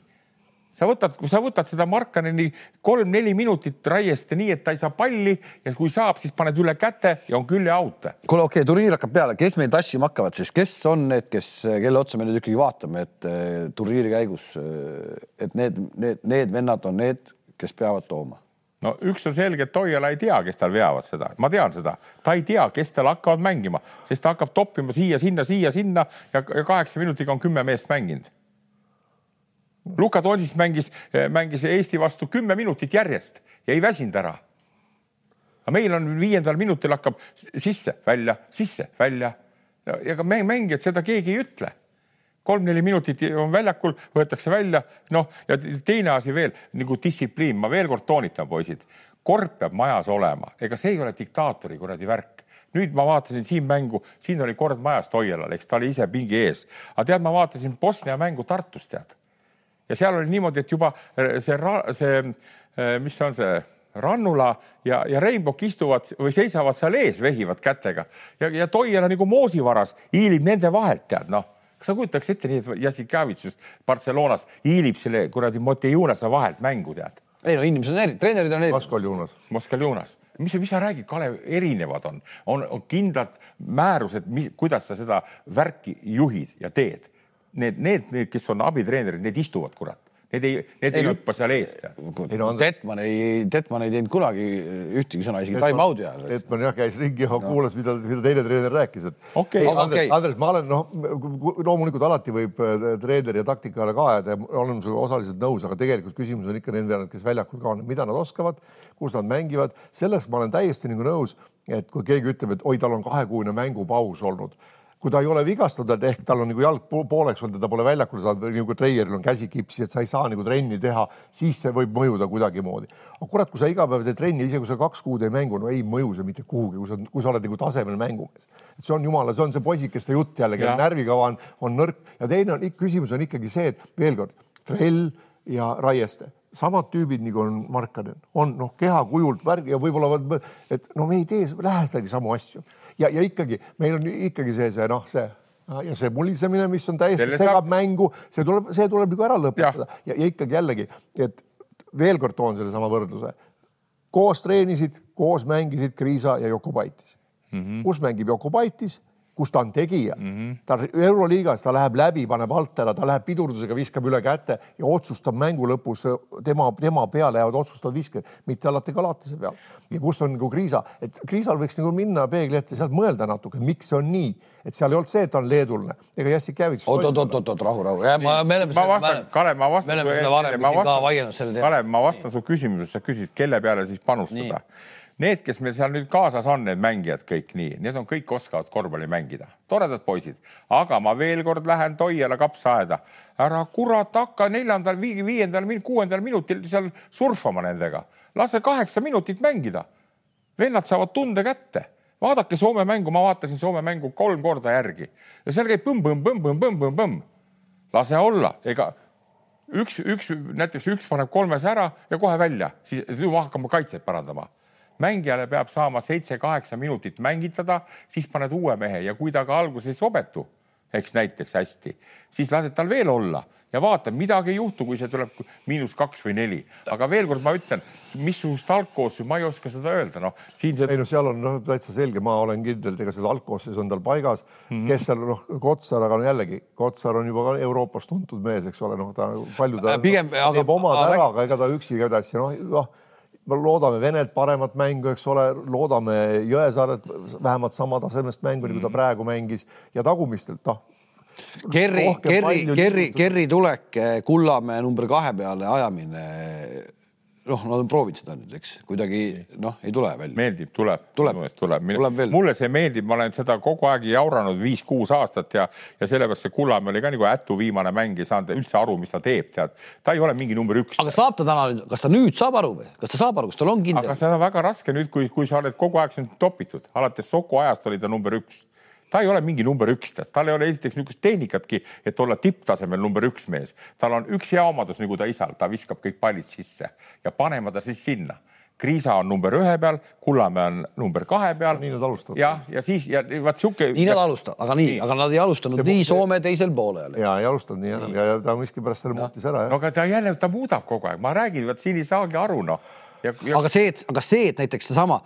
sa võtad, sa võtad seda Markaneni kolm-neli minutit raiesta nii, et ta ei saa palli ja kui saab, siis paned üle käte ja on küll ja out. kuule, okei okay,, turniir hakkab peale, kes meil tassima hakkavad siis, kes on need, kes, kelle otsa me nüüd ikkagi vaatame, et eh, turniiri käigus, eh, et need, need, need vennad on need, kes peavad tooma? no üks on selge, et Toiala ei tea, kes tal veavad seda, ma tean seda, ta ei tea, kes tal hakkavad mängima, sest ta hakkab toppima siia-sinna, siia-sinna ja kaheksa minutiga on kümme meest mänginud Luka Tontsis mängis, mängis Eesti vastu kümme minutit järjest ja ei väsinud ära. aga meil on viiendal minutil hakkab sisse, välja, sisse, välja. ja ka mängijad seda keegi ei ütle. kolm-neli minutit on väljakul, võetakse välja, noh ja teine asi veel nagu distsipliin, ma veel kord toonitan, poisid, kord peab majas olema, ega see ei ole diktaatori kuradi värk nüüd ma vaatasin siin mängu, siin oli kord majas Toialal, eks ta oli ise pingi ees, aga tead, ma vaatasin Bosnia mängu Tartus, tead ja seal oli niimoodi, et juba äh, see, see, äh, mis on see Rannula ja, ja Reinbok istuvad või seisavad seal ees, vehivad kätega ja, ja Toiala nagu moosivaras hiilib nende vahelt, tead noh kas sa kujutaks ette nii, et Jassikavitš just Barcelonas hiilib selle kuradi Motejunase vahelt mängu, tead? ei no inimesed on eri, treenerid on eri. Moskaljunas. Moskaljunas, mis, mis sa räägid, Kalev, erinevad on, on, on kindlad määrused, kuidas sa seda värki juhid ja teed need, need, kes on abitreenerid, need istuvad, kurat. Need ei, need ei, ei hüppa seal ees. Tetman ei, Tetman ei teinud kunagi ühtegi sõna, isegi time-out'i ajal. Tetman jah, käis ringi ja kuulas, mida, mida teine treener rääkis, et okay. Ei, Andres, okay. Andres, ma olen noh, loomulikult alati võib äh, treeneri ja taktikale ka ajada ja olen sinuga osaliselt nõus, aga tegelikult küsimus on ikka nende, kes väljakul ka on, mida nad oskavad, kus nad mängivad, selles ma olen täiesti nagu nõus, et kui keegi ütleb, et oi, tal on kahekuune mängupaus olnud kui ta ei ole vigastatud, ehk tal on nagu jalg pooleks olnud ja ta pole väljakule saanud või nagu treieril on käsi kipsi, et sa ei saa nagu trenni teha, siis see võib mõjuda kuidagimoodi. aga kurat, kui sa iga päev teed trenni, isegi kui sa kaks kuud ei mängu, no ei mõju see mitte kuhugi, kui sa, kui sa oled nagu tasemel mängumees. et see on jumala, see on see poisikeste jutt jälle, kelle närvikava on, on nõrk. Ja teine on, küsimus on ikkagi see, et veel kord, trell ja raieste. Samad tüübid nagu on Markanen, on noh, kehakujult värg ja võib-olla, et no me ei tee lähedagi samu asju ja, ja ikkagi meil on ikkagi see, see noh, see ja see mulisemine, mis on täiesti Selle segab saab... mängu, see tuleb, see tuleb nagu ära lõpetada ja, ja, ja ikkagi jällegi, et veel kord toon sellesama võrdluse. koos treenisid, koos mängisid Kriisa ja Jokubaitis mm. -hmm. kus mängib Jokubaitis kus ta on tegija mm, -hmm. ta Euroliigas, ta läheb läbi, paneb alt ära, ta läheb pidurdusega, viskab üle käte ja otsustab mängu lõpus tema, tema peale jäävad otsustavad visked, mitte alati Galatase peal. ja kus on nagu Kriisa, et Kriisal võiks nagu minna peegli ette, sealt mõelda natuke, miks see on nii, et seal ei olnud see, et ta on leedulane ega Jassikevitš. oot, oot, oot, oot, oot, rahu, rahu. ma, me oleme. ma vastan, Kalev, ma vastan. me oleme seda varem siin ka vaielnud selle teemal. Kalev, ma vastan su küsimusele, sa küsid, kelle peale siis panustada Need, kes meil seal nüüd kaasas on, need mängijad kõik nii, need on kõik oskavad korvpalli mängida, toredad poisid, aga ma veel kord lähen Toiala kapsaaeda, ära kurat hakka neljandal, viiendal, kuuendal minutil seal surfama nendega, lase kaheksa minutit mängida. vennad saavad tunde kätte, vaadake Soome mängu, ma vaatasin Soome mängu kolm korda järgi. Ja seal käib põmm-põmm-põmm-põmm-põmm-põmm. lase olla, ega üks, üks näiteks üks paneb kolmes ära ja kohe välja, siis hakkame kaitset parandama mängijale peab saama seitse-kaheksa minutit mängitada, siis paned uue mehe ja kui ta ka alguses ei sobetu, eks näiteks hästi, siis lased tal veel olla ja vaata, midagi ei juhtu, kui see tuleb miinus kaks või neli. aga veel kord ma ütlen, missugust algkoosseisu, ma ei oska seda öelda, noh siin see. ei no seal on noh, täitsa selge, ma olen kindel, et ega see algkoosseis on tal paigas mm, -hmm. kes seal noh, Kotsar, aga no jällegi Kotsar on juba ka Euroopas tuntud mees, eks ole, noh, ta palju ta pigem no, teeb omad aga... ära, aga ega ta üksi ka edasi, noh, noh loodame Venelt paremat mängu, eks ole, loodame Jõesaarelt vähemalt sama tasemest mängu, nagu ta mhm. praegu mängis ja tagumistelt, noh. Kerri, Kerri, Kerri, Kerri tulek Kullamäe number kahe peale ajamine noh, nad on proovinud seda nüüd, eks kuidagi noh, ei tule välja. meeldib, tuleb, tuleb, tuleb, tuleb. mulle see meeldib, ma olen seda kogu aeg jauranud viis-kuus aastat ja, ja sellepärast see Kullamäe oli ka nagu ätu viimane mäng, ei saanud üldse aru, mis ta teeb, tead. ta ei ole mingi number üks. aga saab ta täna, kas ta nüüd saab aru või, kas ta saab aru, kas tal on kindel? aga seda on väga raske nüüd, kui, kui sa oled kogu aeg siin topitud, alates Soku ajast oli ta number üks ta ei ole mingi number üks, tal ei ole esiteks niisugust tehnikatki, et olla tipptasemel number üks mees. tal on üks hea omadus nagu ta isal, ta viskab kõik pallid sisse ja paneme ta siis sinna Kriisa on number ühe peal, Kullamäe on number kahe peal. nii nad alustavad. jah, ja siis ja vaat sihuke. nii nad alustavad, aga nii, nii., aga nad ei alustanud see, nii Soome teisel poolel. ja ei alustanud nii, nii. ja, ja ta miskipärast selle muutis ära. no aga ta jälle, ta muudab kogu aeg, ma räägin, vot siin ei saagi aru, noh. Ja, ja... aga see, et, aga see, et näiteks seesama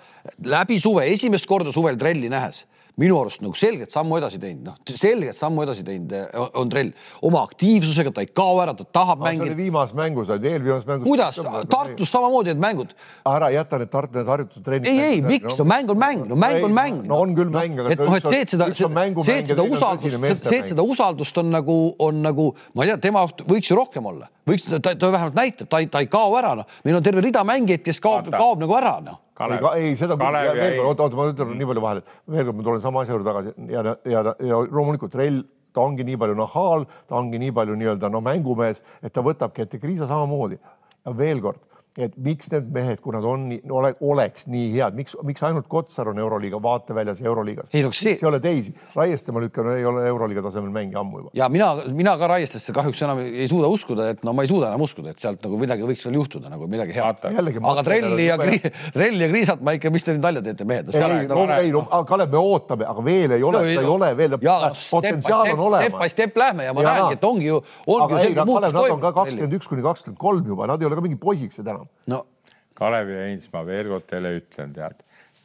läbi suve, esimest korda suvel trelli nähes minu arust nagu selget sammu edasi teinud, noh, selget sammu edasi teinud eh, on Trell oma aktiivsusega, ta ei kao ära, ta tahab no, mängida. viimases mängus, eelviimases mängus. kuidas, Tartus samamoodi need mängud. ära jäta need Tartu need harjutustrennid. ei, ei, miks no mäng on mäng, no mäng on mäng. no on küll mäng, aga. et noh, et see, et seda, see, et seda usaldust, see, et seda usaldust on nagu, on nagu, ma ei tea, tema võiks ju rohkem olla, võiks, ta, ta vähemalt näitab, ta ei, ta ei kao ära, noh, meil on terve rida mängijaid, kes kaob, kaob nagu ära, noh Kalev, ei, ei seda, veel kord, oota, oota, ma ütlen nii palju vahele, veel kord ma tulen sama asja juurde tagasi. Ja, ja, ja loomulikult Rell, ta ongi nii palju nahaal, ta ongi nii palju nii-öelda noh, mängumees, et ta võtabki ette Kriisa samamoodi. ja veel kord et miks need mehed, kui nad on, ole, oleks nii head, miks, miks ainult Kotsar on Euroliiga vaateväljas ja Euroliigas? ei no see. ei ole teisi, Raieste ma lükkan, ei ole Euroliiga tasemel mängija ammu juba. ja mina, mina ka Raiestesse kahjuks enam ei suuda uskuda, et no ma ei suuda enam uskuda, et sealt nagu midagi võiks veel juhtuda nagu midagi head. aga Trelli ja Kri, Trelli ja Kriisat ma ikka, mis te nüüd nalja teete, mehed? ei, no, ei no Kalev, me ootame, aga veel ei ole no,, ta ei ole veel, potentsiaal on olemas. Step by step lähme ja ma näengi, et ongi ju, selge muutus toimunud. Nad on ka kakskümmend üks kuni kakskümmend kolm juba, nad ei ole ka mingid poisikesed enam. No. Kalev ja Heinz, ma veel kord teile ütlen, tead,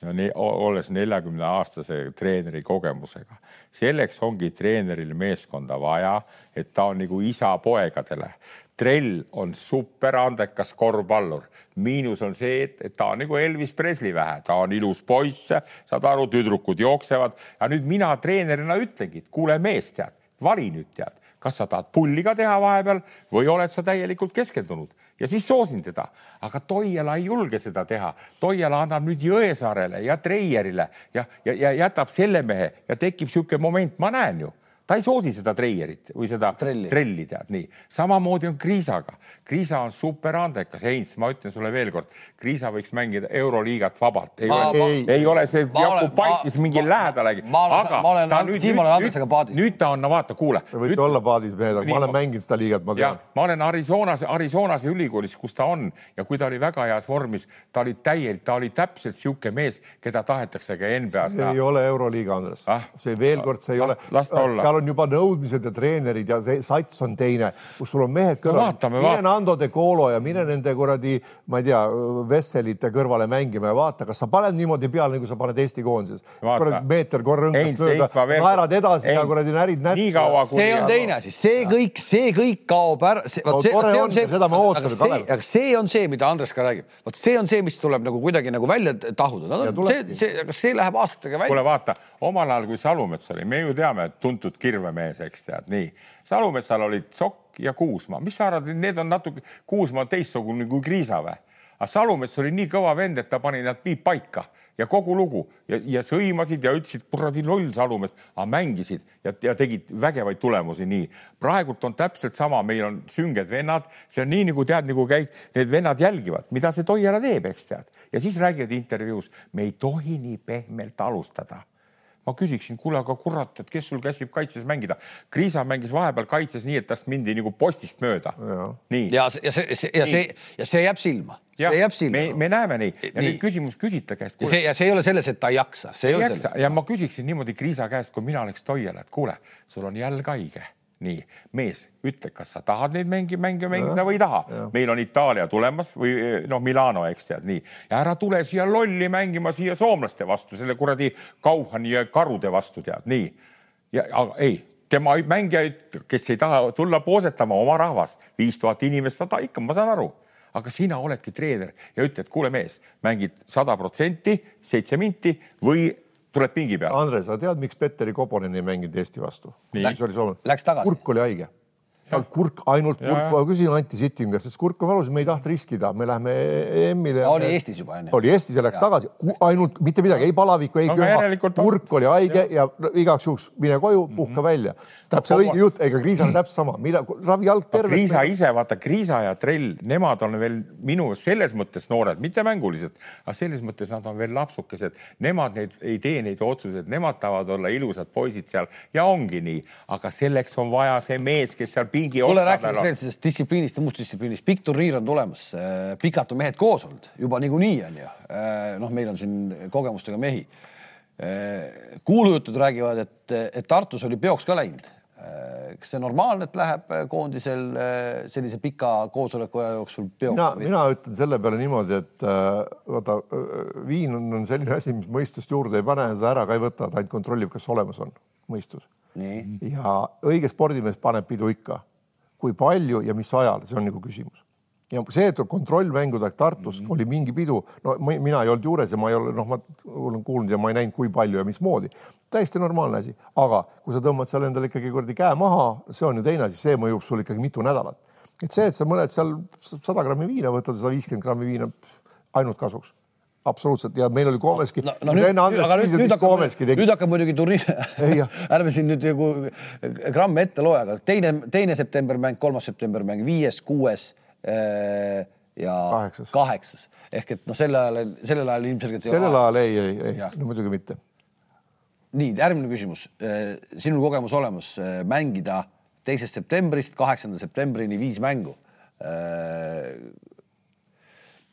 no nii, olles neljakümne aastase treeneri kogemusega, selleks ongi treeneril meeskonda vaja, et ta on nagu isa poegadele. trell on superandekas korvpallur, miinus on see, et, et ta on nagu Elvis Presley vähe, ta on ilus poiss, saad aru, tüdrukud jooksevad. Ja nüüd mina treenerina ütlengi, et kuule mees, tead, vali nüüd tead, kas sa tahad pulli ka teha vahepeal või oled sa täielikult keskendunud ja siis soosin teda. aga Toiala ei julge seda teha. Toiala annab nüüd Jõesaarele ja Treierile ja, ja, ja jätab selle mehe ja tekib niisugune moment, ma näen ju ta ei soosi seda treierit või seda trelli, trelli, tead nii. samamoodi on Kriisaga. Kriisa on superandekas, Heinz, ma ütlen sulle veelkord, Kriisa võiks mängida Euroliigat vabalt, ei ei, ei ole see Jakub Paitis mingi lähedalegi. aga olen, ta nüüd, nüüd, nüüd, nüüd ta on, no vaata, kuule. Te võite nüüd, olla paadis mehed, aga ma olen mänginud seda liigat, ma tean. ma olen Arizonas, Arizonas ülikoolis, kus ta on ja kui ta oli väga heas vormis, ta oli täielik, ta oli täpselt sihuke mees, keda tahetakse ka NBA-s see ei ole Euroliiga, Andres ah?. see veel kord, see ei ole. las ta olla on juba nõudmised ja treenerid ja see sats on teine, kus sul on mehed kõrval no,. mine. Nando de Colo ja mine nende kuradi, ma ei tea, Vesselite kõrvale mängima ja vaata, kas sa paned niimoodi peale, nagu sa paned Eesti koondises. meeter korra rõngast mööda, naerad edasi ja kuradi närid nätsu. see on teine asi, see kõik, see kõik kaob ära. No, see, see on see, seda me ootame, Kalev. aga see on see, mida Andres ka räägib. vot see on see, mis tuleb nagu kuidagi nagu välja tahuda no,. see, see, aga see läheb aastatega välja. kuule, vaata omal ajal, kui Salumets oli, me ju teame, et tuntud kirvemees, eks tead, nii. Salumetsal olid Sokk ja Kuusma, mis sa arvad, need on natuke, Kuusma on teistsugune kui Kriisa või? aga Salumets oli nii kõva vend, et ta pani nad piip paika ja kogu lugu ja, ja sõimasid ja ütlesid kuradi loll Salumees, aga mängisid ja, ja tegid vägevaid tulemusi. nii praegult on täpselt sama, meil on sünged vennad, see on nii nagu tead, nagu käib, need vennad jälgivad, mida see Toiala teeb, eks tead, ja siis räägivad intervjuus, me ei tohi nii pehmelt alustada ma küsiksin, kuule, aga kurat, et kes sul käsib kaitses mängida. Kriisa mängis vahepeal kaitses nii, et tast mindi nagu postist mööda. nii. ja, ja see, see ja see ja see jääb silma. see jääb silma. me, me näeme nii ja nii. nüüd küsimus küsite käest. ja see ja see ei ole selles, et ta ei jaksa, see ei, jaksa. selles. ja ma küsiksin niimoodi Kriisa käest, kui mina oleks Toial, et kuule, sul on jalg haige nii, mees, ütle, kas sa tahad neid mänge, mänge mängida või ei taha. meil on Itaalia tulemas või noh, Milano, eks tead nii ja ära tule siia lolli mängima siia soomlaste vastu, selle kuradi Kauhani ja karude vastu tead nii. ja aga ei, tema mängijaid, kes ei taha tulla poosetama, oma rahvas, viis tuhat inimest, sada ikka, ma saan aru aga sina oledki treener ja ütled, kuule mees, mängid sada protsenti, seitse minti või tuleb pingi peale. Andres, sa tead, miks Petteri Koponen ei mänginud Eesti vastu? Läks tagasi. kurk oli haige kurk, ainult kurk, ma küsisin Anti Sitting käest, ütles kurk on valus, me ei tahtnud riskida, me lähme EM-ile. oli Eestis juba onju. oli Eestis ja läks ja. tagasi, ainult mitte midagi, ei palavikku, ei köha, kurk oli haige ja, ja igaks juhuks mine koju, puhka mm -hmm. välja. täpselt õige jutt, ega Kriisa on täpselt sama, mida ravi jalg terve. Kriisa ise, vaata Kriisa ja Trell, nemad on veel minu selles mõttes noored, mitte mänguliselt, aga selles mõttes nad on veel lapsukesed, nemad neid ei tee neid otsuseid, nemad tahavad olla ilusad poisid seal ja ongi nii, aga selleks on vaja see mees, kes seal pingi kuule, rääkides veel sellest distsipliinist ja muust distsipliinist, pikk turniir on tulemas, äh, pikalt on mehed koos olnud juba niikuinii on ju. Äh, noh, meil on siin kogemustega mehi. Äh, kuulujutud räägivad, et, et Tartus oli peoks ka läinud. kas see normaalne, et läheb koondisel sellise pika koosoleku aja jooksul peoks? mina, mina ütlen selle peale niimoodi, et vaata, viin on, on selline asi, mis mõistust juurde ei pane, seda ära ka ei võta, ta ainult kontrollib, kas olemas on mõistus. ja õige spordimees paneb pidu ikka kui palju ja mis ajal, see on nagu küsimus. ja see, et kontrollmängudega Tartus mm -hmm. oli mingi pidu, no mina ei olnud juures ja ma ei ole, noh, ma olen kuulnud ja ma ei näinud, kui palju ja mismoodi. täiesti normaalne asi, aga kui sa tõmbad seal endale ikkagi kuradi käe maha, see on ju teine asi, see mõjub sul ikkagi mitu nädalat. et see, et sa mõned seal sada grammi viina võtad, sada viiskümmend grammi viina ainult kasuks absoluutselt ja meil oli Komeski no,. No, nüüd, nüüd, nüüd, hakkab, nüüd hakkab muidugi turniir ärme siin nüüd nagu gramme ette loe, aga teine, teine september mäng, kolmas september mäng, viies, kuues äh, ja kaheksas, kaheksas. ehk et noh, sel ajal, sellel ajal ilmselgelt. sellel ajal ei, ei, ei, no muidugi mitte. nii, järgmine küsimus. Äh, sinul kogemus olemas äh, mängida teisest septembrist kaheksanda septembrini viis mängu. Äh,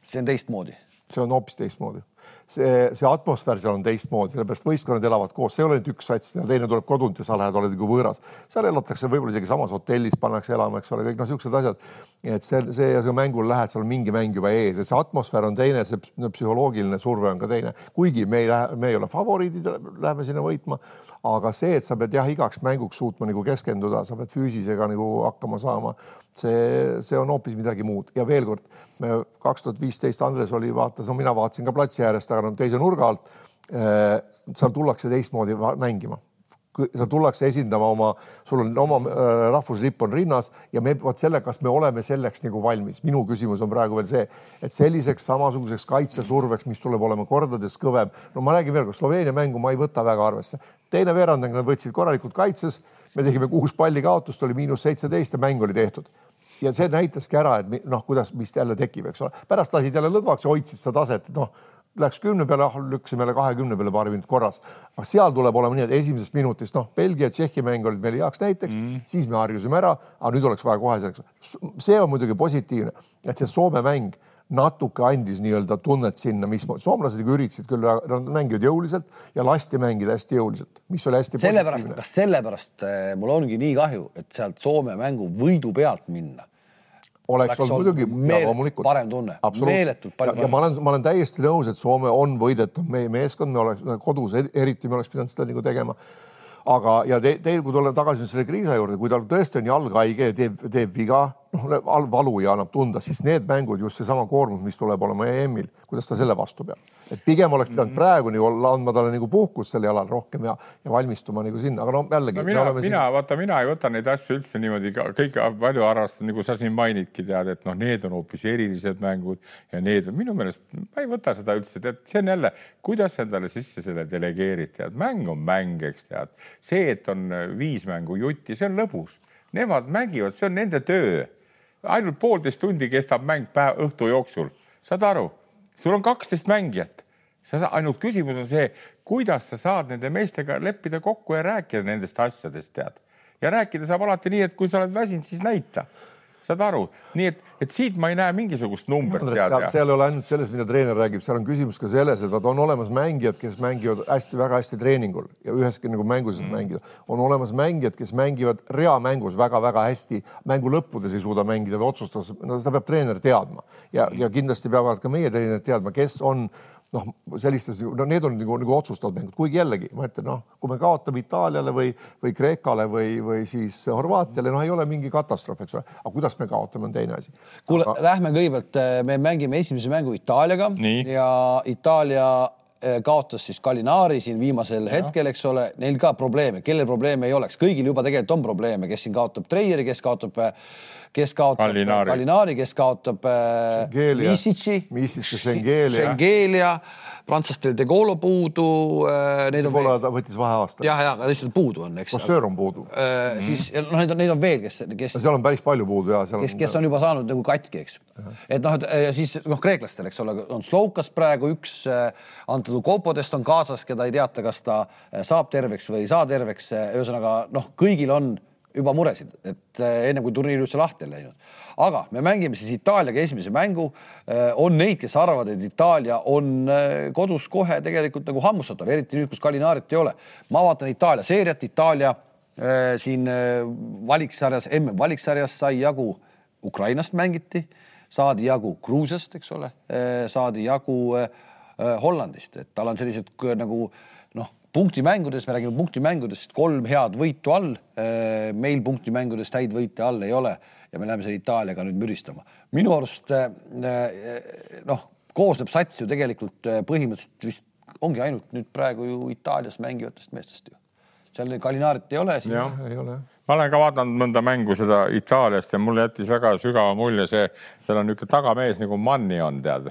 see on teistmoodi see on hoopis teistmoodi see, see atmosfäär seal on teistmoodi, sellepärast võistkonnad elavad koos, see ei ole ainult üks sats ja teine tuleb kodunt ja sa lähed, oled nagu võõras. seal elatakse võib-olla isegi samas hotellis, pannakse elama, eks ole, kõik noh, siuksed asjad. et see, see ja sa mängul lähed, seal on mingi mäng juba ees, et see atmosfäär on teine, see psühholoogiline surve on ka teine, kuigi me ei lähe, me ei ole favoriidid, läheme sinna võitma. aga see, et sa pead jah, igaks mänguks suutma nagu keskenduda, sa pead füüsisega nagu hakkama saama, see, see on hoopis midagi muud ja veel kord me kaks tuhat viisteist Andres oli, vaatas, no mina vaatasin ka platsi äärest, aga no teise nurga alt. Äh, seal tullakse teistmoodi mängima seal tullakse esindama oma, sul on oma äh, rahvuslipp on rinnas ja me vot selle, kas me oleme selleks nagu valmis. minu küsimus on praegu veel see, et selliseks samasuguseks kaitsesurveks, mis tuleb olema kordades kõvem. no ma räägin veel kord, Sloveenia mängu ma ei võta väga arvesse. teine veerand, nad võtsid korralikult kaitses, me tegime kuus palli kaotust, oli miinus seitseteist ja mäng oli tehtud ja see näitaski ära, et noh, kuidas, mis jälle tekib, eks ole, pärast lasid jälle lõdvaks ja hoidsid seda taset, noh läks kümne peale, ah, lükkasime jälle kahekümne peale paari minutit korras. aga seal tuleb olema nii, et esimesest minutist, noh, Belgia, Tšehhi mäng olid meile heaks näiteks mm., siis me harjusime ära, aga nüüd oleks vaja kohe selleks. see on muidugi positiivne, et see Soome mäng natuke andis nii-öelda tunnet sinna, mis soomlased ikka üritasid küll, nad mängivad jõuliselt ja lasti mängida hästi jõuliselt, mis oli hästi sellepärast, kas sellepärast eh, mul ongi nii kahju, et sealt Soome mängu võidu pealt minna? Oleks olnud muidugi loomulikult. parem tunne, meeletult palju parem. ja ma olen, ma olen täiesti nõus, et Soome on võidetav meie meeskond, me oleks kodus eriti, me oleks pidanud seda nagu tegema. Aga, ja te, teil, kui tulla tagasi selle kriisa juurde, kui tal tõesti on jalg haige ja teeb, teeb viga, noh, valu ja annab tunda, siis need mängud, just seesama koormus, mis tuleb olema EM-il, kuidas ta selle vastu peab. et pigem oleks pidanud mhm. praegu nagu olla, andma talle nagu puhkust sel jalal rohkem ja, ja valmistuma nagu sinna, aga no jällegi no,. mina, mina, vaata, mina ei võta neid asju üldse niimoodi, kõik palju arvestan, nagu sa siin mainidki, tead, et noh, need on hoopis erilised mängud ja need on minu meelest, ma ei võta seda üldse, tead, see on jälle, kuidas endale sisse selle delegeerid, tead, mäng on mäng, eks tead, see, et on viis mängu jutti, see on lõbus, nemad mängivad, see on nende töö ainult poolteist tundi kestab mäng päev õhtu jooksul, saad aru, sul on kaksteist mängijat, sa saad, ainult küsimus on see, kuidas sa saad nende meestega leppida kokku ja rääkida nendest asjadest, tead. ja rääkida saab alati nii, et kui sa oled väsinud, siis näita saad aru, nii et, et siit ma ei näe mingisugust numbrit. seal ei ole ainult selles, mida treener räägib, seal on küsimus ka selles, et vaat on olemas mängijad, kes mängivad hästi, väga hästi treeningul ja üheski nagu mängus mm. mängida. on olemas mängijad, kes mängivad reamängus väga-väga hästi, mängu lõppudes ei suuda mängida või otsustas, no seda peab treener teadma ja mm., ja kindlasti peavad ka meie treenerid teadma, kes on noh, sellistes, no need on nagu, nagu otsustatud mängud, kuigi jällegi ma ütlen, noh, kui me kaotame Itaaliale või, või Kreekale või, või siis Horvaatiale, noh, ei ole mingi katastroof, eks ole, aga kuidas me kaotame, on teine asi. kuule aga..., lähme kõigepealt, eh, me mängime esimese mängu Itaaliaga Nii. ja Itaalia kaotas siis Gallinari siin viimasel ja. hetkel, eks ole, neil ka probleeme, kellel probleeme ei oleks, kõigil juba tegelikult on probleeme, kes siin kaotab Treieri, kes kaotab äh, kes kaotab Gallinari, kes kaotab Misic'i, Schengelia, prantslastel De Gaulle puudu. Äh, neid on veel. ta võttis vaheaasta. jah, ja lihtsalt puudu on, eks. Kossöör on puudu mm.. siis noh, neid on, neid on veel, kes, kes. seal on päris palju puudu ja seal. kes, kes on juba saanud nagu katki, eks. et noh, et ja siis noh, kreeklastel, eks ole, on Slovkas praegu üks äh, Anto Kopodest on kaasas, keda ei teata, kas ta saab terveks või ei saa terveks. ühesõnaga noh, kõigil on juba muresid, et eh, ennem kui turniir üldse lahti on läinud. aga me mängime siis Itaaliaga esimese mängu. Eh, on neid, kes arvavad, et Itaalia on eh, kodus kohe tegelikult nagu hammustatav, eriti nüüd, kus Galinarit ei ole. ma vaatan Itaalia seeriat, Itaalia siin valiksarjas, MM-valiksarjas sai jagu Ukrainast mängiti, saadi jagu Gruusiast, eks ole, saadi jagu Hollandist, et tal on sellised nagu punktimängudes, me räägime punktimängudest, kolm head võitu all. Äh, meil punktimängudest häid võite all ei ole ja me läheme selle Itaaliaga nüüd müristama. minu arust äh, äh, noh, koosneb sats ju tegelikult põhimõtteliselt vist ongi ainult nüüd praegu ju Itaalias mängivatest meestest ju. seal Galinarit ei ole. ei ole ma olen ka vaadanud mõnda mängu seda Itaaliast ja mulle jättis väga sügava mulje see, seal on niisugune tagamees nagu Manni on, tead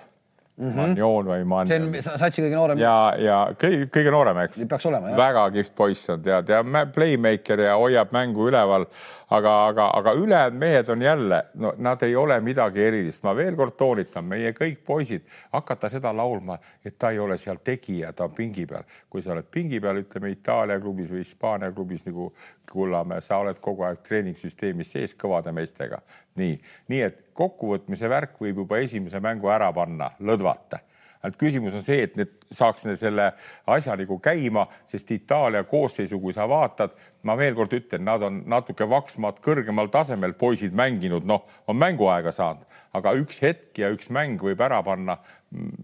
mm. -hmm. Manjon või Man-. see on satsi kõige noorem. ja, ja kõige, kõige noorem, eks. peaks olema, jah. väga kihvt poiss on tead ja playmaker ja hoiab mängu üleval aga, aga, aga ülejäänud mehed on jälle, no nad ei ole midagi erilist, ma veel kord toonitan, meie kõik poisid, hakata seda laulma, et ta ei ole seal tegija, ta on pingi peal. kui sa oled pingi peal, ütleme Itaalia klubis või Hispaania klubis nagu Kullamäe, sa oled kogu aeg treeningsüsteemis sees kõvade meestega. nii, nii et kokkuvõtmise värk võib juba esimese mängu ära panna lõdvata. Ainult küsimus on see, et need saaks selle asja nagu käima, sest Itaalia koosseisu, kui sa vaatad, ma veel kord ütlen, nad on natuke vaksmaad kõrgemal tasemel poisid mänginud, noh, on mänguaega saanud, aga üks hetk ja üks mäng võib ära panna,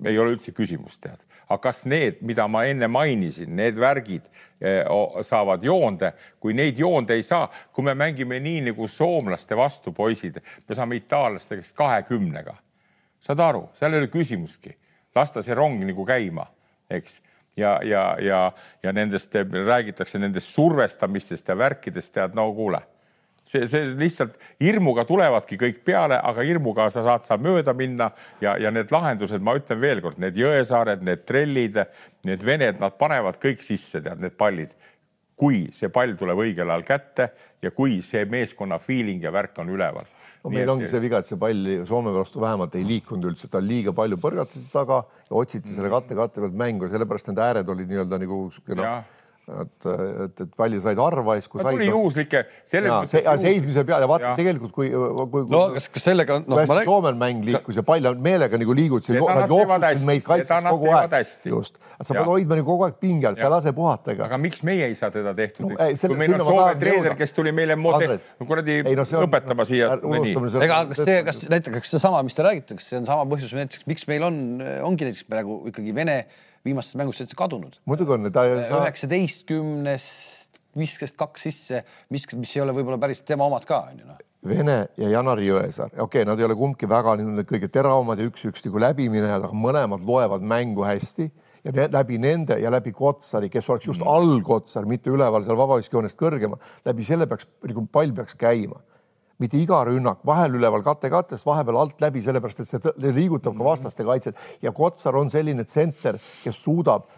ei ole üldse küsimust, tead. aga kas need, mida ma enne mainisin, need värgid eh, saavad joonde, kui neid joonde ei saa, kui me mängime nii nagu soomlaste vastu, poisid, me saame itaallaste käest kahekümnega. saad aru, seal ei ole küsimustki. Lasta see rong nagu käima, eks. Ja, ja, ja, ja nendest räägitakse nendest survestamistest ja värkidest, tead, no kuule, see, see lihtsalt hirmuga tulevadki kõik peale, aga hirmuga sa saad sa mööda minna ja, ja need lahendused, ma ütlen veelkord, need Jõesaared, need trellid, need vened, nad panevad kõik sisse, tead, need pallid kui see pall tuleb õigel ajal kätte ja kui see meeskonna feeling ja värk on üleval. no meil ongi see viga, et see pall Soome vastu vähemalt ei liikunud üldse, ta liiga palju põrgatati taga ja otsiti selle katte katte pealt mängu ja sellepärast need ääred olid nii-öelda nagu niisugune et, et, et palju said harva siis, kui said. tuli juhuslikke. Seismise peale vaata ja. tegelikult, kui, kui. no kas, kas sellega no,. hästi Soomel mäng liikus ja pall meelega nagu liigutasid, nad jooksusid meid kaitses kogu aeg. just, sa pead hoidma nagu kogu aeg pinge all, sa ei lase puhata ega. aga miks meie ei saa teda tehtud no,? kui meil on Soome treener, kes tuli meile kuradi õpetama siia. ega kas see, kas näiteks, seesama, mis te räägite, kas see on sama põhjus näiteks, miks meil on, ongi näiteks praegu ikkagi Vene viimastes mängus täitsa kadunud. muidugi on ta. üheksateistkümnest viskas kaks sisse, viskas, mis ei ole võib-olla päris tema omad ka onju noh. Vene ja Janari Jõesaar, okei okay,, nad ei ole kumbki väga nii kõige teravamad ja üks-üks nagu läbiminejad, aga mõlemad loevad mängu hästi ja läbi nende ja läbi Kotsari, kes oleks just mm. all Kotsar, mitte üleval seal vabaviskejoonest kõrgemal, läbi selle peaks nagu pall peaks käima mitte iga rünnak, vahel üleval kate-kattest, vahepeal alt läbi, sellepärast et see liigutab ka vastaste kaitset ja Kotsar on selline tsenter, kes suudab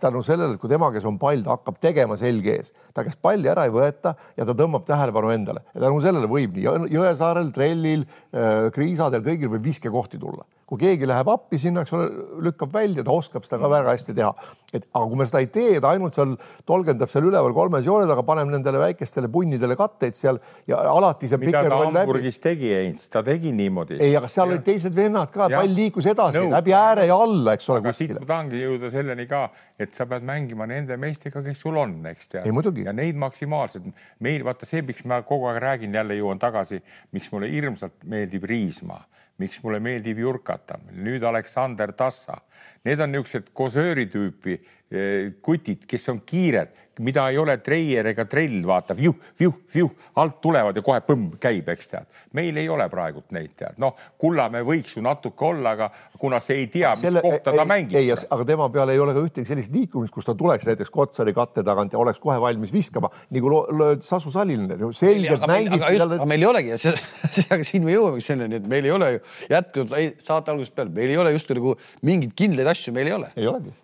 tänu sellele, et kui tema käes on pall, ta hakkab tegema selge ees, ta käest palli ära ei võeta ja ta tõmbab tähelepanu endale. Ja tänu sellele võib nii Jõesaarel, Trellil, äh, Kriisadel, kõigil võib viskekohti tulla kui keegi läheb appi sinna, eks ole, lükkab välja, ta oskab seda ka väga hästi teha. et aga kui me seda ei tee, ta ainult seal tolgendab seal üleval kolmes joone taga, paneb nendele väikestele punnidele katteid seal ja alati see mida ta Hamburgis läbi. tegi, Heinz, ta tegi niimoodi. ei, aga seal ja. olid teised vennad ka, pall liikus edasi Nõus. läbi ääre ja alla, eks ole. aga siit ma tahangi jõuda selleni ka, et sa pead mängima nende meestega, kes sul on, eks tead. ja neid maksimaalselt. meil vaata see, miks ma kogu aeg räägin, jälle jõuan tagasi, miks mulle hirmsalt meeldib Riismaa miks mulle meeldib Jurkata, nüüd Aleksander Tassa. Need on niisugused kosööri tüüpi eh, kutid, kes on kiired, mida ei ole treier ega trell, vaata, viuh, viuh, viuh, alt tulevad ja kohe põmm käib, eks tead. meil ei ole praegult neid tead, noh, Kullamäe võiks ju natuke olla, aga kuna see ei tea, mis Selle, kohta ta ei, mängib. ei, aga tema peal ei ole ka ühtegi sellist liikumist, kus ta tuleks näiteks Kotsari katte tagant ja oleks kohe valmis viskama, nagu Sasu Saliline ju selgelt mängib. aga, just, aga meil ei olegi aga siin me jõuamegi selleni, et meil ei ole ju jätkuvalt saate algusest peale, meil ei ole justkui nagu mingeid kindlaid asju, meil ei ole.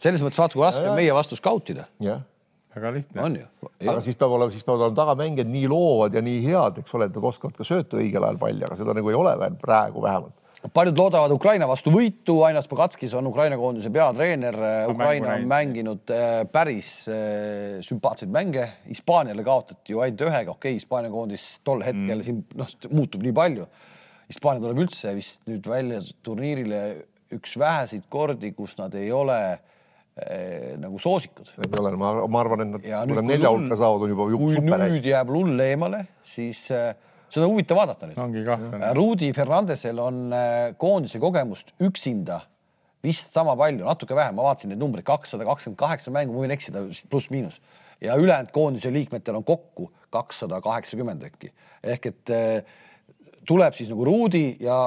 selles mõttes vaata, kui raske on meie vastu skautida. jah väga lihtne. aga siis peab olema, siis peavad olema tagamängijad nii loovad ja nii head, eks ole, et nad oskavad ka sööta õigel ajal palli, aga seda nagu ei ole veel praegu vähemalt paljud loodavad Ukraina vastu võitu, Ainas Pagatskis on Ukraina koondise peatreener. Ukraina on mänginud äh, päris äh, sümpaatseid mänge, Hispaaniale kaotati ju ainult ühega, okei okay,, Hispaania koondis tol hetkel mm. siin noh, muutub nii palju. Hispaania tuleb üldse vist nüüd välja turniirile üks väheseid kordi, kus nad ei ole äh, nagu soosikud. ei ole, ma, ma arvan, et nad tuleb nelja hulka saavad, on juba super hästi. nüüd jääb lull eemale, siis äh, seda on huvitav vaadata nüüd. ongi kahtlane. Rudi Fernandesel on äh, koondise kogemust üksinda vist sama palju, natuke vähem, ma vaatasin neid numbreid, kakssada kakskümmend kaheksa mängu, ma võin eksida, pluss-miinus ja ülejäänud koondise liikmetel on kokku kakssada kaheksakümmend äkki ehk et äh, tuleb siis nagu Ruudi ja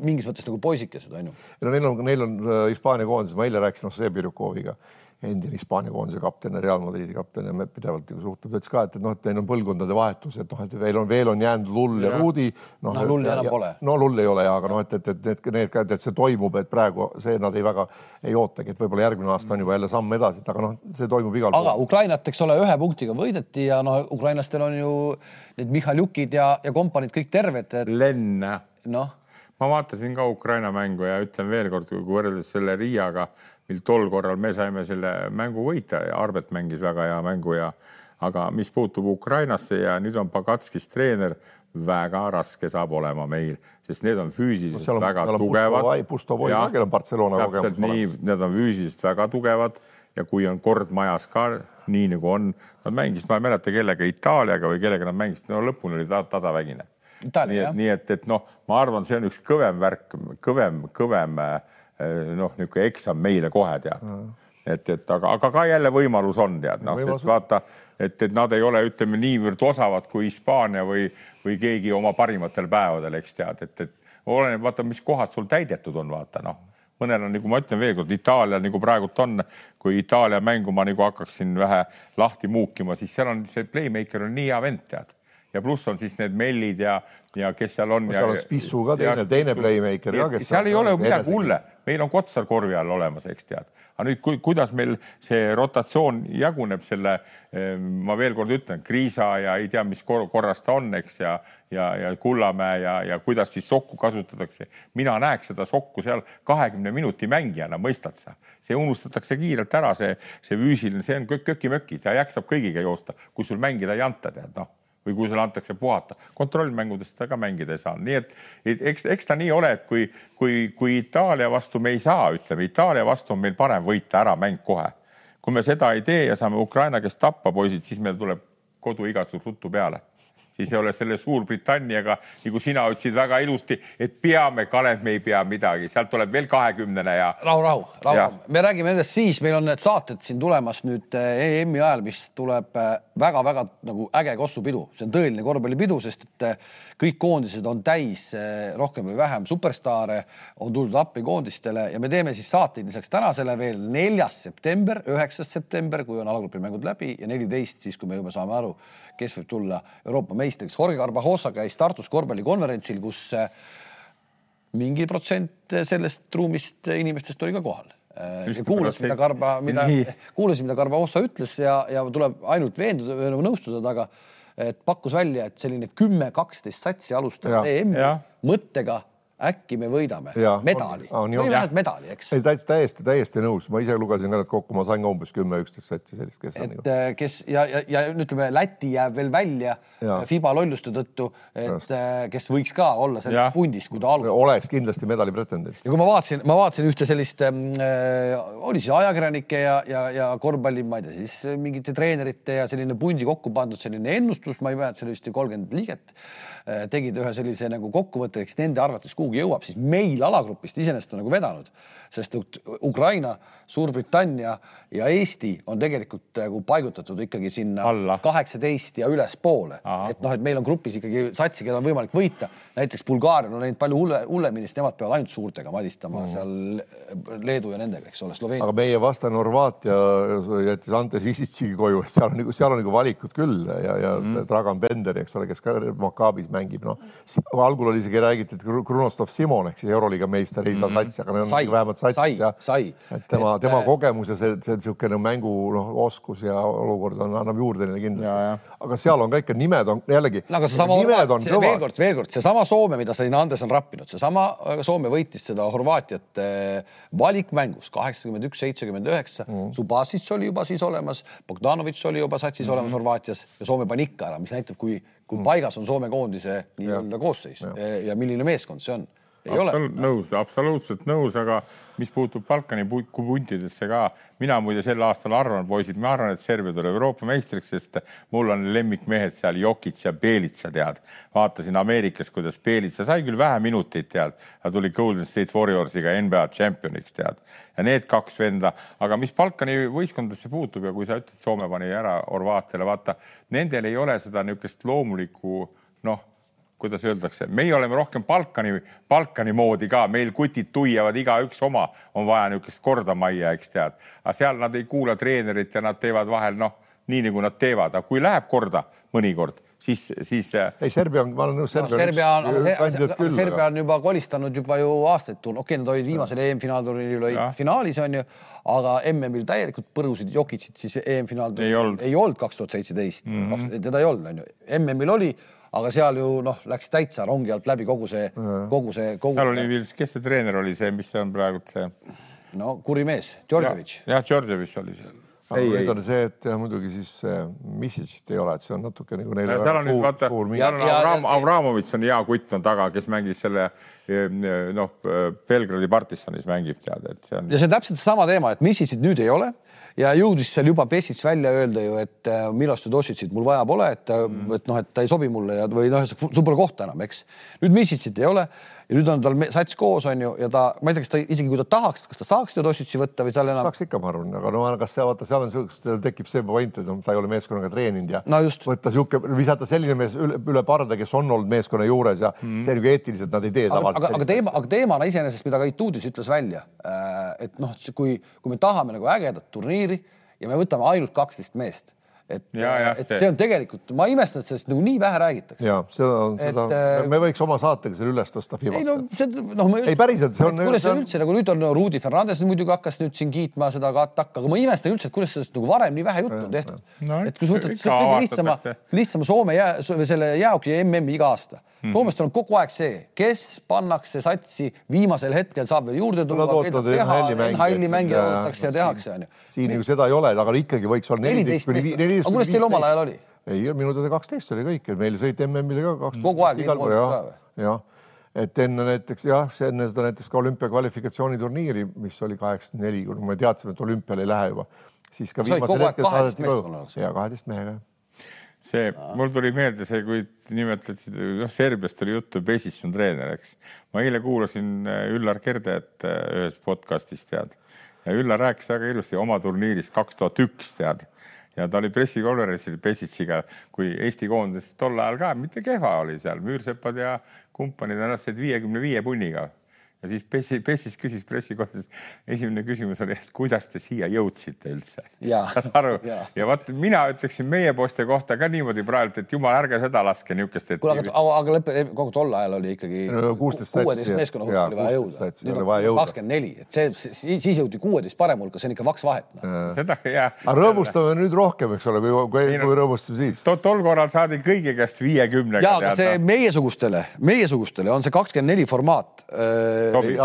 mingis mõttes nagu poisikesed on ju. no neil on, neil on äh, Hispaania koondises, ma eile rääkisin Jose Birjukoviga endine Hispaania koondise kapten ja Real Madridi kapten ja me pidevalt nagu suhtleme, ta ütles ka, et, et noh, et neil on põlvkondade vahetus, et noh, et veel on, veel on jäänud Lull ja, ja Ruudi. noh no, Lulli enam pole. no Lull ei ole ja, aga noh, et, et, et need, need ka, et see toimub, et praegu see nad ei väga ei ootagi, et võib-olla järgmine aasta on juba jälle samm edasi, et aga noh, see toimub igal aga pool. aga Ukrainat, eks ole, ühe punktiga võideti ja no ukrainlastel on ju need Mihhaljukid ja, ja kompaniid kõik terved et.... Lenn. noh ma vaatasin ka Ukraina mängu ja ütlen veel kord, kui võrreldes selle Riiaga, mil tol korral me saime selle mängu võita ja Arbet mängis väga hea mängu ja aga mis puutub Ukrainasse ja nüüd on Pagatskis treener, väga raske saab olema meil, sest need on füüsiliselt no, on, väga tugevad. Nii, need on füüsiliselt väga tugevad ja kui on kord majas ka nii nagu on, nad mängisid, ma ei mäleta, kellega Itaaliaga või kellega nad mängisid, no lõpuni oli ta, tasavägine. nii et, nii et, et noh, ma arvan, see on üks kõvem värk, kõvem, kõvem äh, noh, niisugune eksam meile kohe tead. Mm. et, et aga, aga ka jälle võimalus on tead. Noh, sest vaata, et, et nad ei ole, ütleme niivõrd osavad kui Hispaania või, või keegi oma parimatel päevadel, eks tead, et, et oleneb, vaata, mis kohad sul täidetud on, vaata noh. Mõnel on, nagu ma ütlen veelkord, Itaalia nagu praegult on, kui Itaalia mängu ma nagu hakkaksin vähe lahti muukima, siis seal on see playmaker on nii hea vend, tead. Ja pluss on siis need Mellid ja, ja kes seal on. seal on Spissu ka teine, teine playmaker ka, kes. seal ei ole midagi hulle, meil on Kotsar korvi all olemas, eks tead. aga nüüd, kui, kuidas meil see rotatsioon jaguneb selle, ma veel kord ütlen, Kriisa ja ei tea, mis korras ta on, eks, ja, ja, ja Kullamäe ja, ja kuidas siis sokku kasutatakse. mina näeks seda sokku seal kahekümne minuti mängijana, mõistad sa? see unustatakse kiirelt ära, see, see füüsiline, see on köki-möki, ta jaksab kõigiga joosta, kui sul mängida ei anta, tead noh või kui sulle antakse puhata. kontrollmängudest ta ka mängida ei saanud, nii et, et eks, eks ta nii ole, et kui, kui, kui Itaalia vastu me ei saa, ütleme Itaalia vastu on meil parem võita ära mäng kohe. kui me seda ei tee ja saame Ukraina käest tappa, poisid, siis meil tuleb kodu igasugust ruttu peale siis ei ole selle Suurbritanniaga, nagu sina ütlesid väga ilusti, et peame, Kalev, me ei pea midagi, sealt tuleb veel kahekümnene ja. rahu, rahu, rahu, me räägime nendest siis, meil on need saated siin tulemas nüüd eh, EM-i ajal, mis tuleb väga-väga eh, nagu äge kossupidu, see on tõeline korvpallipidu, sest et eh, kõik koondised on täis rohkem või vähem superstaare, on tuldud appi koondistele ja me teeme siis saateid lisaks tänasele veel neljas september, üheksas september, kui on alagrupi mängud läbi ja neliteist, siis kui me juba saame aru kes võib tulla Euroopa meistriks. Jorge Carbajosa käis Tartus korvpallikonverentsil, kus äh, mingi protsent sellest ruumist inimestest oli ka kohal. Äh, kuulas, mida Karba, mida, kuulasin, mida Carbajosa ütles ja, ja tuleb ainult veenduda või nagu nõustuda temaga, et pakkus välja, et selline kümme, kaksteist satsi alustab EM-i mõttega äkki me võidame ja, medali või vähemalt medali, eks. ei täitsa täiesti, täiesti nõus, ma ise lugesin ka need kokku, ma sain ka umbes kümme, üksteist sätti sellist, kes et, on nagu. Äh, kes ja, ja, ja ütleme, Läti jääb veel välja ja. Fiba lolluste tõttu, et Just. Äh, kes võiks ka olla selles pundis, kui ta alustab. oleks kindlasti medali pretendent. ja kui ma vaatasin, ma vaatasin ühte sellist äh,, oli siis ajakirjanike ja, ja, ja korvpalli, ma ei tea, siis mingite treenerite ja selline pundi kokku pandud selline ennustus, ma ei mäleta, see oli vist kolmkümmend liiget Äh, tegid ühe sellise nagu kokkuvõtte, eks nende arvates kuhugi jõuab, siis meil alagrupist iseenesest on nagu vedanud, sest Ukraina, Suurbritannia ja Eesti on tegelikult nagu paigutatud ikkagi sinna kaheksateist ja ülespoole. et noh, et meil on grupis ikkagi satsi, keda on võimalik võita. näiteks Bulgaaria on läinud palju hulle, hullemini, sest nemad peavad ainult suurtega madistama mm. seal Leedu ja nendega, eks ole, Sloveenia. aga meie vastane Horvaatia jättis Ante Sisitšigi koju, et seal on nagu, seal on nagu valikud küll ja, ja mm. Dragan Bender, eks ole, kes ka Makaabis mängib, noh. algul oli isegi räägiti, et Krunostov Simon ehk siis Euroliiga meister ei saa mm. satsi, aga neil on vähemalt satsis ja et tema, tema kogemus ja see, see niisugune mängu noh, oskus ja olukord on, annab juurde neile kindlasti. aga seal on ka ikka nimed on jällegi. no aga seesama, veel kord, veel kord, seesama Soome, mida siin Andes on rappinud, seesama Soome võitis seda Horvaatiat eh, valikmängus kaheksakümmend üks, seitsekümmend üheksa. Subasic oli juba siis olemas, Bogdanovitš oli juba satsis mm -hmm. olemas Horvaatias ja Soome pani ikka ära, mis näitab, kui, kui mm. paigas on Soome koondise nii-öelda koosseis ja. ja milline meeskond see on ei Absolut, ole. nõus, absoluutselt nõus, aga mis puutub Balkani puntidesse ka, mina muide sel aastal arvan, poisid, ma arvan, et Serbia tuleb Euroopa meistriks, sest mul on lemmikmehed seal Jokic ja Belitsa, tead. vaatasin Ameerikas, kuidas Belitsa sai küll vähe minuteid, tead, aga tuli Golden State Warriorsiga NBA tšempioniks, tead. ja need kaks venda, aga mis Balkani võistkondadesse puutub ja kui sa ütled, Soome pani ära Horvaatiale, vaata, nendel ei ole seda niisugust loomulikku noh kuidas öeldakse, meie oleme rohkem Balkani, Balkani moodi ka, meil kutid tuiavad igaüks oma, on vaja niisugust korda majja, eks tead. aga seal nad ei kuula treenerit ja nad teevad vahel noh, nii nagu nad teevad, aga kui läheb korda mõnikord, siis, siis. Äh, ei, Serbia on, ma olen nõus. Serbia on, Serbia, Serbia on juba kolistanud juba ju aastaid tulnud, okei okay,, nad olid viimasel EM-finaalturniiril olid finaalis onju, aga MM-il täielikult põrusid jokitsid siis EM-finaalturniiril ei olnud kaks tuhat seitseteist, mhm. teda ei olnud onju, MM-il oli aga seal ju noh, läks täitsa rongi alt läbi kogu see, kogu see kogu.... seal oli, kes see treener oli, see, mis see on praegult see? no kuri mees, Djordjevic. jah, Djordjevic oli seal. aga ei, nüüd on see, et muidugi siis Missicit ei ole, et see on natuke nagu neile. seal on nüüd vaata, Avram, Avramovitš on hea kutt on taga, kes mängis selle noh, Belgradi partisanis mängib tead, et see on. ja see on täpselt seesama teema, et Missicit nüüd ei ole ja jõudis seal juba Pessits välja öelda ju, et äh, Milos Tudositsit mul vaja pole, et mm., et noh, et ta ei sobi mulle ja, või noh, sul pole kohta enam, eks. nüüd Missitsit ei ole ja nüüd on tal sats koos, on ju, ja ta, ma ei tea, kas ta isegi kui ta tahaks, kas ta saaks Teodositši võtta või seal enam. saaks ikka, ma arvan, aga no kas seal vaata, seal on siukest, tekib see point, et ta ei ole meeskonnaga treeninud ja no võtta sihuke, visata selline mees üle, üle parda, kes on olnud meeskonna juures ja mm. see nagu eetiliselt nad ei tee tavaliselt. aga, aga teema, aga teemana iseenesest, mida ka Ituudis ütles välja, äh, et noh, kui, kui me tahame nagu ägedat turniiri ja me võtame ainult kaksteist meest et, et see on tegelikult, ma imestan, et sellest nagu nii vähe räägitakse. ja seda on, seda, äh, me võiks oma saatega selle üles tõsta. ei no see, noh, ei päriselt, see on. kuidas see on... üldse nagu nüüd on no, Rudi Fernandes muidugi hakkas nüüd siin kiitma seda Katakka, aga ma imestan üldse, et kuidas sellest nagu varem nii vähe juttu on tehtud no,. et kui sa võtad kõige lihtsama, lihtsama Soome jää, või selle jäähoki MM-i iga aasta mm.. Soomestel on kogu aeg see, kes pannakse satsi viimasel hetkel saab veel juurde teha, NHL-i mängija oodatakse ja tehakse, onju. siin nagu seda ei ole, aga ikkagi võiks olla neliteist kuni aga kuidas teil omal ajal oli? ei, minu teada kaksteist oli kõik, meil sõit MM-ile ka kaksteist. kogu aeg igal pool jah, jah, et enne näiteks jah, enne seda näiteks ka olümpiakvalifikatsiooniturniiri, mis oli kaheksakümmend neli, kui me teadsime, et olümpiale ei lähe juba, siis ka viimasel hetkel saadeti ka ja kaheteist mehega see, mul tuli meelde see, kui nimetati, noh, Serbiast oli juttu, Pesic on treener, eks. ma eile kuulasin äh, Üllar Kerdet äh, ühes podcastis, tead. ja Üllar rääkis väga ilusti oma turniirist kaks tuhat üks, tead ja ta oli pressikonverentsil Pesic'iga, kui Eesti koondis tol ajal ka mitte kehva oli seal, Müürsepad ja kumpanid ennast said viiekümne viie punniga ja siis Pessi, Pessis küsis pressikonverentsis, esimene küsimus oli, et kuidas te siia jõudsite üldse. saad aru? ja vot mina ütleksin meie poiste kohta ka niimoodi praegu, et jumal, ärge seda laske niisugust. kuule, aga, aga lõpp, kogu tol ajal oli ikkagi kuueteist meeskonna hulka oli vaja jõuda. nüüd on kakskümmend neli, et see, siis jõuti kuueteist parema hulka, see on ikka vaks vahet no.. seda ja. aga rõõmustame nüüd rohkem, eks ole, kui, kui, kui rõõmustame siis to,. tol korral saadi kõigi käest viiekümnega. ja, aga see meiesugustele, meiesugustele on see kakskümmend neli formaat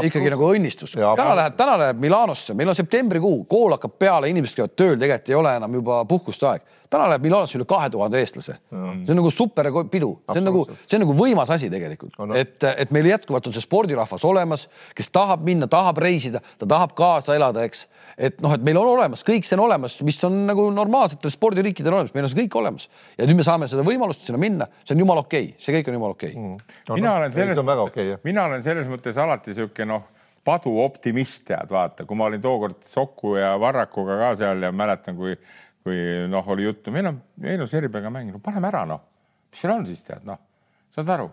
ikkagi nagu õnnistus. täna läheb, täna läheb Milanosse, meil on septembrikuu, kool hakkab peale, inimesed käivad tööl, tegelikult ei ole enam juba puhkuste aeg. täna läheb Milanosse üle kahe tuhande eestlase. see on nagu super pidu, see on nagu, see on nagu võimas asi tegelikult no,, no. et, et meil jätkuvalt on see spordirahvas olemas, kes tahab minna, tahab reisida, ta tahab kaasa elada, eks et noh, et meil on olemas, kõik see on olemas, mis on nagu normaalsetel spordiriikidel olemas, meil on see kõik olemas. Ja nüüd me saame seda võimalust sinna minna, see on jumala okei okay., see kõik on jumala okei. Okay. mm.. No, mina olen selles, okay, mina olen selles mõttes alati niisugune noh, paduoptimist, tead, vaata, kui ma olin tookord Soku ja Varrakuga ka seal ja mäletan, kui, kui noh, oli juttu, meil on, meil on Serbiaga mänginud, paneme ära noh, mis seal on siis tead, noh, saad aru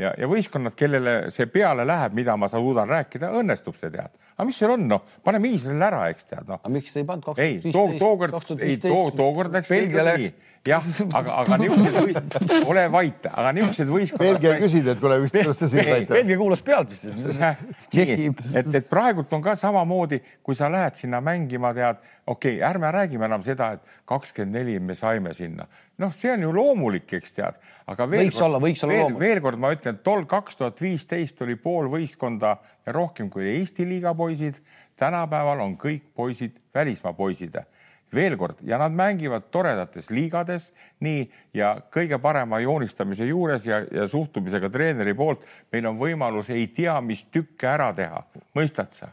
ja, ja võistkonnad, kellele see peale läheb, mida ma suudan rääkida, õnnestub see tead. aga mis seal on, noh, paneme Iisraelile ära, eks tead, noh. aga miks te ei pannud kaks tuhat viisteist? ei, tookord, ei too, tookord läks. Belgia läks. jah, aga, aga niisugused, ole vait, aga niisugused võistkonnad. Belgia ei küsinud, et kuule, vist kuidas te siin saite. Belgia kuulas pealt vist. et, et praegult on ka samamoodi, kui sa lähed sinna mängima, tead, okei okay,, ärme räägime enam seda, et kakskümmend neli me saime sinna noh, see on ju loomulik, eks tead, aga veel võiks kord, olla, võiks olla veel, loomulik. veel kord ma ütlen, tol kaks tuhat viisteist oli pool võistkonda ja rohkem kui Eesti liiga poisid. tänapäeval on kõik poisid välismaa poisid veel kord ja nad mängivad toredates liigades nii ja kõige parema joonistamise juures ja, ja suhtumisega treeneri poolt meil on võimalus ei tea, mis tükke ära teha, mõistad sa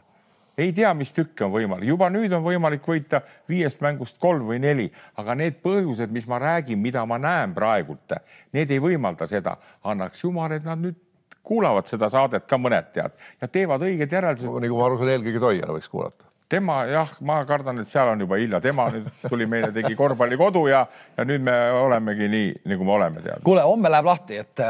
ei tea, mis tükke on võimalik, juba nüüd on võimalik võita viiest mängust kolm või neli, aga need põhjused, mis ma räägin, mida ma näen praegult, need ei võimalda seda. annaks jumal, et nad nüüd kuulavad seda saadet ka mõned tead ja teevad õiged järeldused. nagu ma aru saan, eelkõige Toiala võiks kuulata tema jah, ma kardan, et seal on juba hilja, tema nüüd tuli meile, tegi korvpallikodu ja, ja nüüd me olemegi nii, nagu me oleme tead. kuule, homme läheb lahti, et,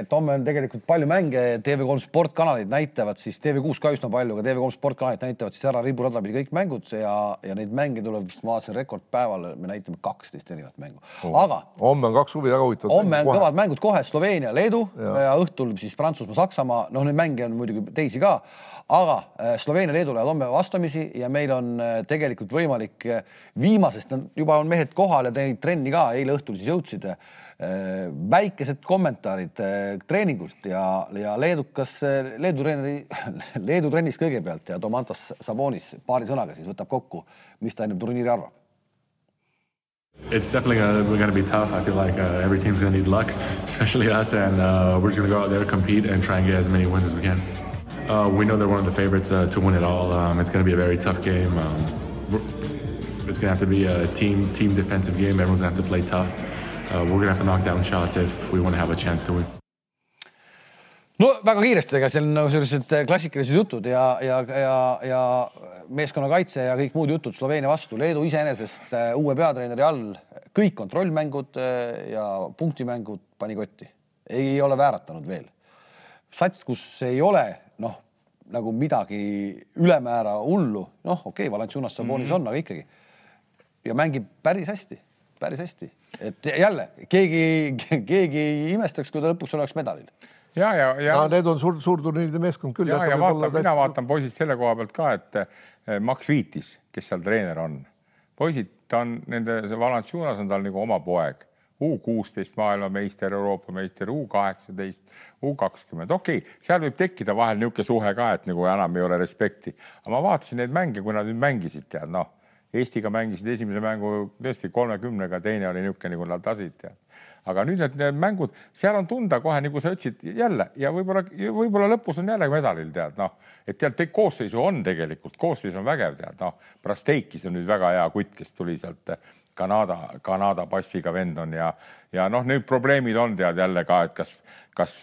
et homme on tegelikult palju mänge, TV3 sportkanalid näitavad siis TV6 ka üsna palju, aga TV3 sportkanalid näitavad siis ära riburada pidi kõik mängud ja, ja neid mänge tuleb vist ma vaatasin rekordpäeval, me näitame kaksteist erinevat mängu oh., aga. homme on kaks huvi väga huvitavat. homme on kõvad mängud kohe Sloveenia, Leedu ja, ja õhtul siis Prantsusmaa, Saksamaa, noh, neid mänge on muidugi teisi ka aga äh, Sloveenia, Leedu lähevad homme vastamisi ja meil on äh, tegelikult võimalik äh, viimasest, juba on mehed kohal ja teinud trenni ka, eile õhtul siis jõudsid väikesed kommentaarid treeningult ja, ja leedukas, Leedu treeneri, Leedu trennis kõigepealt ja Domantas Sabonis paari sõnaga siis võtab kokku, mis ta enne turniiri arvab. It's definitely gonna, gonna be tough. I feel like uh, every team's gonna need luck, especially us, and uh, we're just gonna go out there, compete, and try and get as many wins as we can. Uh, we know they're one of the favorites uh, to win it all. Um, it's going to be a very tough game. Um, it's going to have to be a team team defensive game. Everyone's going to have to play tough. Uh, we're going to have to knock down shots if we want to have a chance to win. no väga kiiresti, ega seal on nagu sellised äh, klassikalised jutud ja, ja, ja, ja meeskonnakaitse ja kõik muud jutud Sloveenia vastu. Leedu iseenesest äh, uue peatreeneri all kõik kontrollmängud äh, ja punktimängud pani kotti, ei ole vääratanud veel. sats, kus ei ole noh, nagu midagi ülemäära hullu, noh, okei okay,, Valanciunas Sabonis mm -hmm. on, aga ikkagi. ja mängib päris hästi, päris hästi, et jälle keegi, keegi ei imestaks, kui ta lõpuks oleks medalil ja, ja, ja no, need on suur, suurturniiride meeskond küll. ja, ja vaata, mina täitsa... vaatan poisid selle koha pealt ka, et eh, Max Viitis, kes seal treener on, poisid, ta on nende, see Valanciunas on tal nagu oma poeg U kuusteist maailmameister, Euroopa meister, U kaheksateist, U kakskümmend, okei okay,, seal võib tekkida vahel niisugune suhe ka, et nagu enam ei ole respekti, aga ma vaatasin neid mänge, kui nad nüüd mängisid, tead noh, Eestiga mängisid esimese mängu tõesti kolmekümnega, teine oli niisugune, nagu nad tasid, tead aga nüüd need, need mängud, seal on tunda kohe, nagu sa ütlesid jälle ja võib-olla, võib-olla lõpus on jälle medalil tead noh, et tead, koosseisu on tegelikult, koosseis on vägev, tead noh, Brasteikis on nüüd väga hea kutt, kes tuli sealt Kanada, Kanada passiga vend on ja, ja noh, need probleemid on tead jälle ka, et kas, kas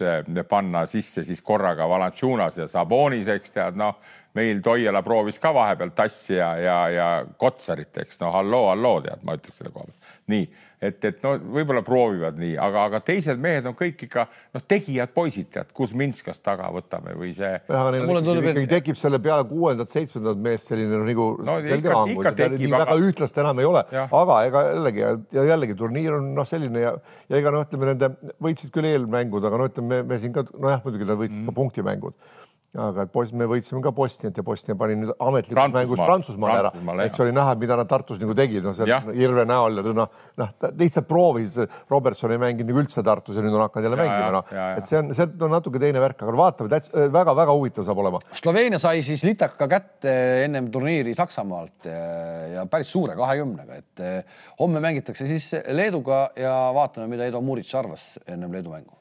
panna sisse siis korraga Valanciunas ja Sabonis, eks tead noh. Meil Toiala proovis ka vahepeal tassi ja, ja, ja Kotsarit, eks no halloo, halloo, tead, ma ütleks selle koha pealt. nii, et, et no võib-olla proovivad nii, aga, aga teised mehed on kõik ikka noh, tegijad poisid, tead, Kuzminskas taga võtame või see. mulle tundub, et ikkagi tekib selle peale kuuendat-seitsmendat meest selline nagu no, selge langus, nii aga... väga ühtlast enam ei ole, aga ega jällegi ja jällegi turniir on noh, selline ja, ja ega noh, ütleme nende võitsid küll eelmängud, aga no ütleme, me, me siin ka nojah, muidugi nad võitsid mm. ka punktimängud aga et poiss, me võitsime ka Bosniat ja Bosnia pani nüüd ametlikult mängus Prantsusmaal ära, eks oli näha, mida nad Tartus nagu tegid, no seal Irve näol ja noh, noh ta lihtsalt proovis, Robertson ei mänginud nagu üldse Tartus ja nüüd on hakanud jälle ja, mängima, noh, et see on, see on natuke teine värk, aga vaatame, väga-väga huvitav saab olema. Sloveenia sai siis litaka kätte ennem turniiri Saksamaalt ja päris suure kahekümnega, et eh, homme mängitakse siis Leeduga ja vaatame, mida Edo Murits arvas ennem Leedu mängu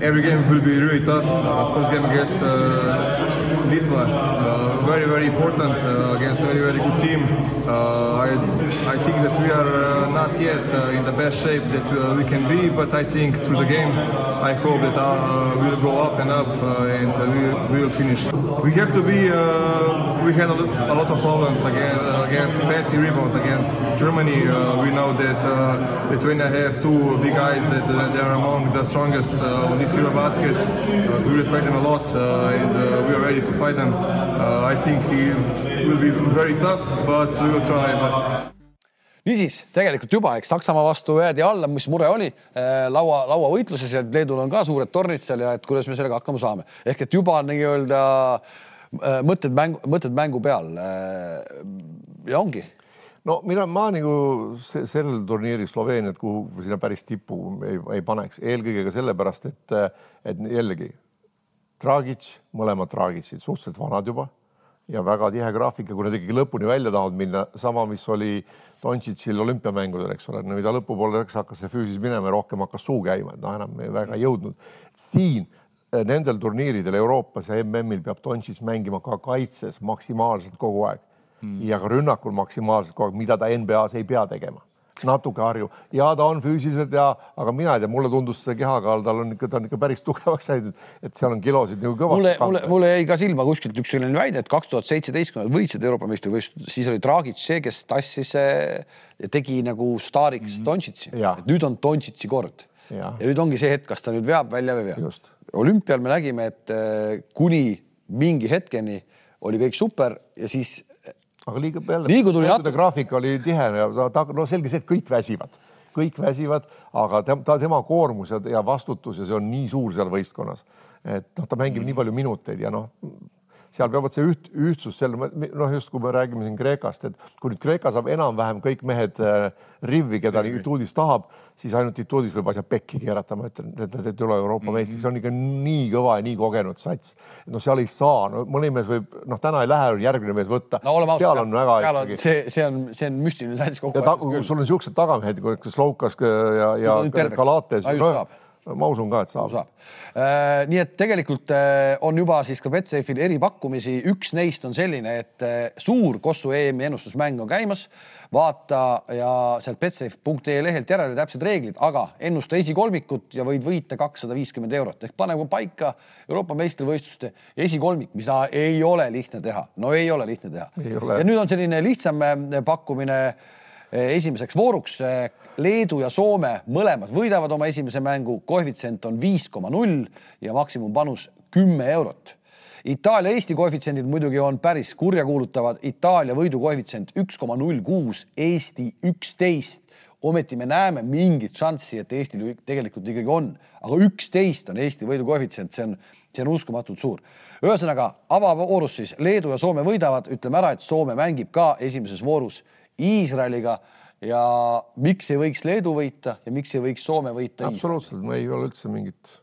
Every game will be really tough. Uh, first game against uh, Litva, uh, very very important uh, against a very very good team. Uh, I I think that we are uh, not yet in the best shape that we can be, but I think through the games, I hope that we'll go up and up and we will finish. We have to be. we had a, lot of problems against, against passing rebound against Germany. we know that Lithuania have two big guys that they are among the strongest this Eurobasket. Uh, we respect them a lot uh, and uh, we are ready to fight them. I think it will be very tough, but we will try best niisiis, tegelikult juba, eks Saksamaa vastu jäädi alla, mis mure oli laua, lauavõitluses ja Leedul on ka suured tornid seal ja et kuidas me sellega hakkama saame. ehk et juba nii-öelda mõtted mängu, mõtted mängu peal. ja ongi no mina, ma nagu sellel turniiril Sloveeniat, kuhu sinna päris tippu ei, ei paneks, eelkõige ka sellepärast, et, et jällegi Dragic, mõlemad Dragicid, suhteliselt vanad juba ja väga tihe graafik ja kui nad ikkagi lõpuni välja tahavad minna, sama, mis oli Dontšitšil olümpiamängudel, eks ole, mida lõpupoole läks, hakkas see füüsis minema ja rohkem hakkas suu käima, et noh, enam väga ei jõudnud. siin nendel turniiridel Euroopas ja MM-il peab Dontšits mängima ka kaitses maksimaalselt kogu aeg mm. ja ka rünnakul maksimaalselt kogu aeg, mida ta NBA-s ei pea tegema natuke harju ja ta on füüsiliselt ja, aga mina ei tea, mulle tundus see kehakaal, tal on ikka, ta on ikka päris tugevaks läinud, et seal on kilosid nagu kõvasti. mulle, mulle, mulle jäi ka silma kuskilt üks selline väide, et kaks tuhat seitseteist, kui nad võitsid Euroopa meistrivõistlused, siis oli Dragic see, kes tassis eh, ja tegi nagu staariks mm -hmm. Dontšitsi. et nüüd on Dontšitsi kord. Ja. ja nüüd ongi see hetk, kas ta nüüd veab välja või ei vea. olümpial me nägime, et eh, kuni mingi hetkeni oli kõik super ja siis aga liiga jälle. liigu tuli natuke. graafik oli tihe ja ta, no selge see, et kõik väsivad, kõik väsivad, aga ta, tema koormus ja, ja vastutus ja see on nii suur seal võistkonnas, et noh, ta mängib mm. nii palju minuteid ja noh, seal peavad see üht, ühtsus seal, noh, just kui me räägime siin Kreekast, et kui nüüd Kreeka saab enam-vähem kõik mehed äh, rivvi, keda Ituudis tahab, siis ainult Ituudis võib asja pekki keerata, ma ütlen, et nad ei tule Euroopa mm -hmm. meistriks, see on ikka nii kõva ja nii kogenud sats. no seal ei saa, no mõni mees võib, noh, täna ei lähe järgmine mees võtta no,. seal on väga seal on, see, see on, see on müstiline sats kogu aeg. sul on niisugused tagamehed, kui Slovkas ja, ja Galates. No, ma usun ka, et saab, saab.. Äh, nii et tegelikult äh, on juba siis ka Betsafe'il eripakkumisi, üks neist on selline, et äh, suur Kossu EM-i ennustusmäng on käimas. vaata ja sealt betsafe.ee lehelt järele täpsed reeglid, aga ennusta esikolmikut ja võid võita kakssada viiskümmend eurot. Ehk pane paika Euroopa meistrivõistluste esikolmik, mida ei ole lihtne teha, no ei ole lihtne teha. ja nüüd on selline lihtsam pakkumine esimeseks vooruks Leedu ja Soome mõlemad võidavad oma esimese mängu, koefitsient on viis koma null ja maksimumpanus kümme eurot. Itaalia-Eesti koefitsiendid muidugi on päris kurjakuulutavad. Itaalia võidu koefitsient üks koma null kuus, Eesti üksteist, ometi me näeme mingit šanssi, et Eestil tegelikult ikkagi on, aga üksteist on Eesti võidu koefitsient, see on, see on uskumatult suur. ühesõnaga avavoorus siis Leedu ja Soome võidavad, ütleme ära, et Soome mängib ka esimeses voorus Iisraeliga ja miks ei võiks Leedu võita ja miks ei võiks Soome võita? absoluutselt, me ei ole üldse mingit.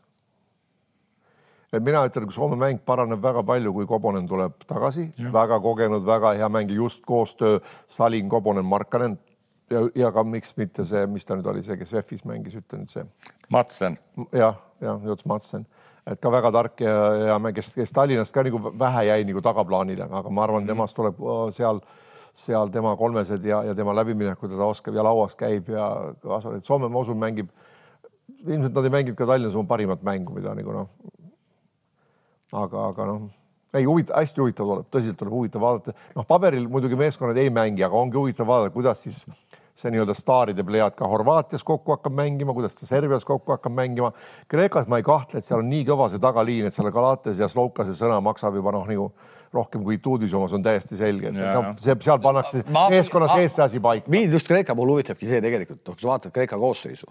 et mina ütlen, kui Soome mäng paraneb väga palju, kui Kobonen tuleb tagasi, väga kogenud, väga hea mängija, just koostöö Salin, Kobonen, Markanen ja, ja ka miks mitte see, mis ta nüüd oli, see, kes VEF-is mängis, ütle nüüd see. Matsen. jah, jah, Juts Matsen, et ka väga tark ja, ja kes, kes Tallinnast ka nagu vähe jäi nagu tagaplaanile, aga ma arvan, temast tuleb äh, seal tema kolmesed ja, ja tema läbiminekud ta oskab ja lauas käib ja kaasa, et Soome, ma usun, mängib, ilmselt nad ei mänginud ka Tallinnas oma parimat mängu, mida nagu noh. aga, aga noh, ei huvitav, hästi huvitav tuleb, tõsiselt tuleb huvitav vaadata, noh, paberil muidugi meeskonnad ei mängi, aga ongi huvitav vaadata, kuidas siis see nii-öelda staaride plejad ka Horvaatias kokku hakkab mängima, kuidas ta Serbias kokku hakkab mängima. Kreekas ma ei kahtle, et seal on nii kõva see tagaliin, et seal Galates ja Slovkase sõna maksab juba noh, nagu rohkem kui Tuudis omas on täiesti selge, et noh, see seal pannakse meeskonna sees see asi paika. mind just Kreeka puhul huvitabki see tegelikult, noh, kui sa vaatad Kreeka koosseisu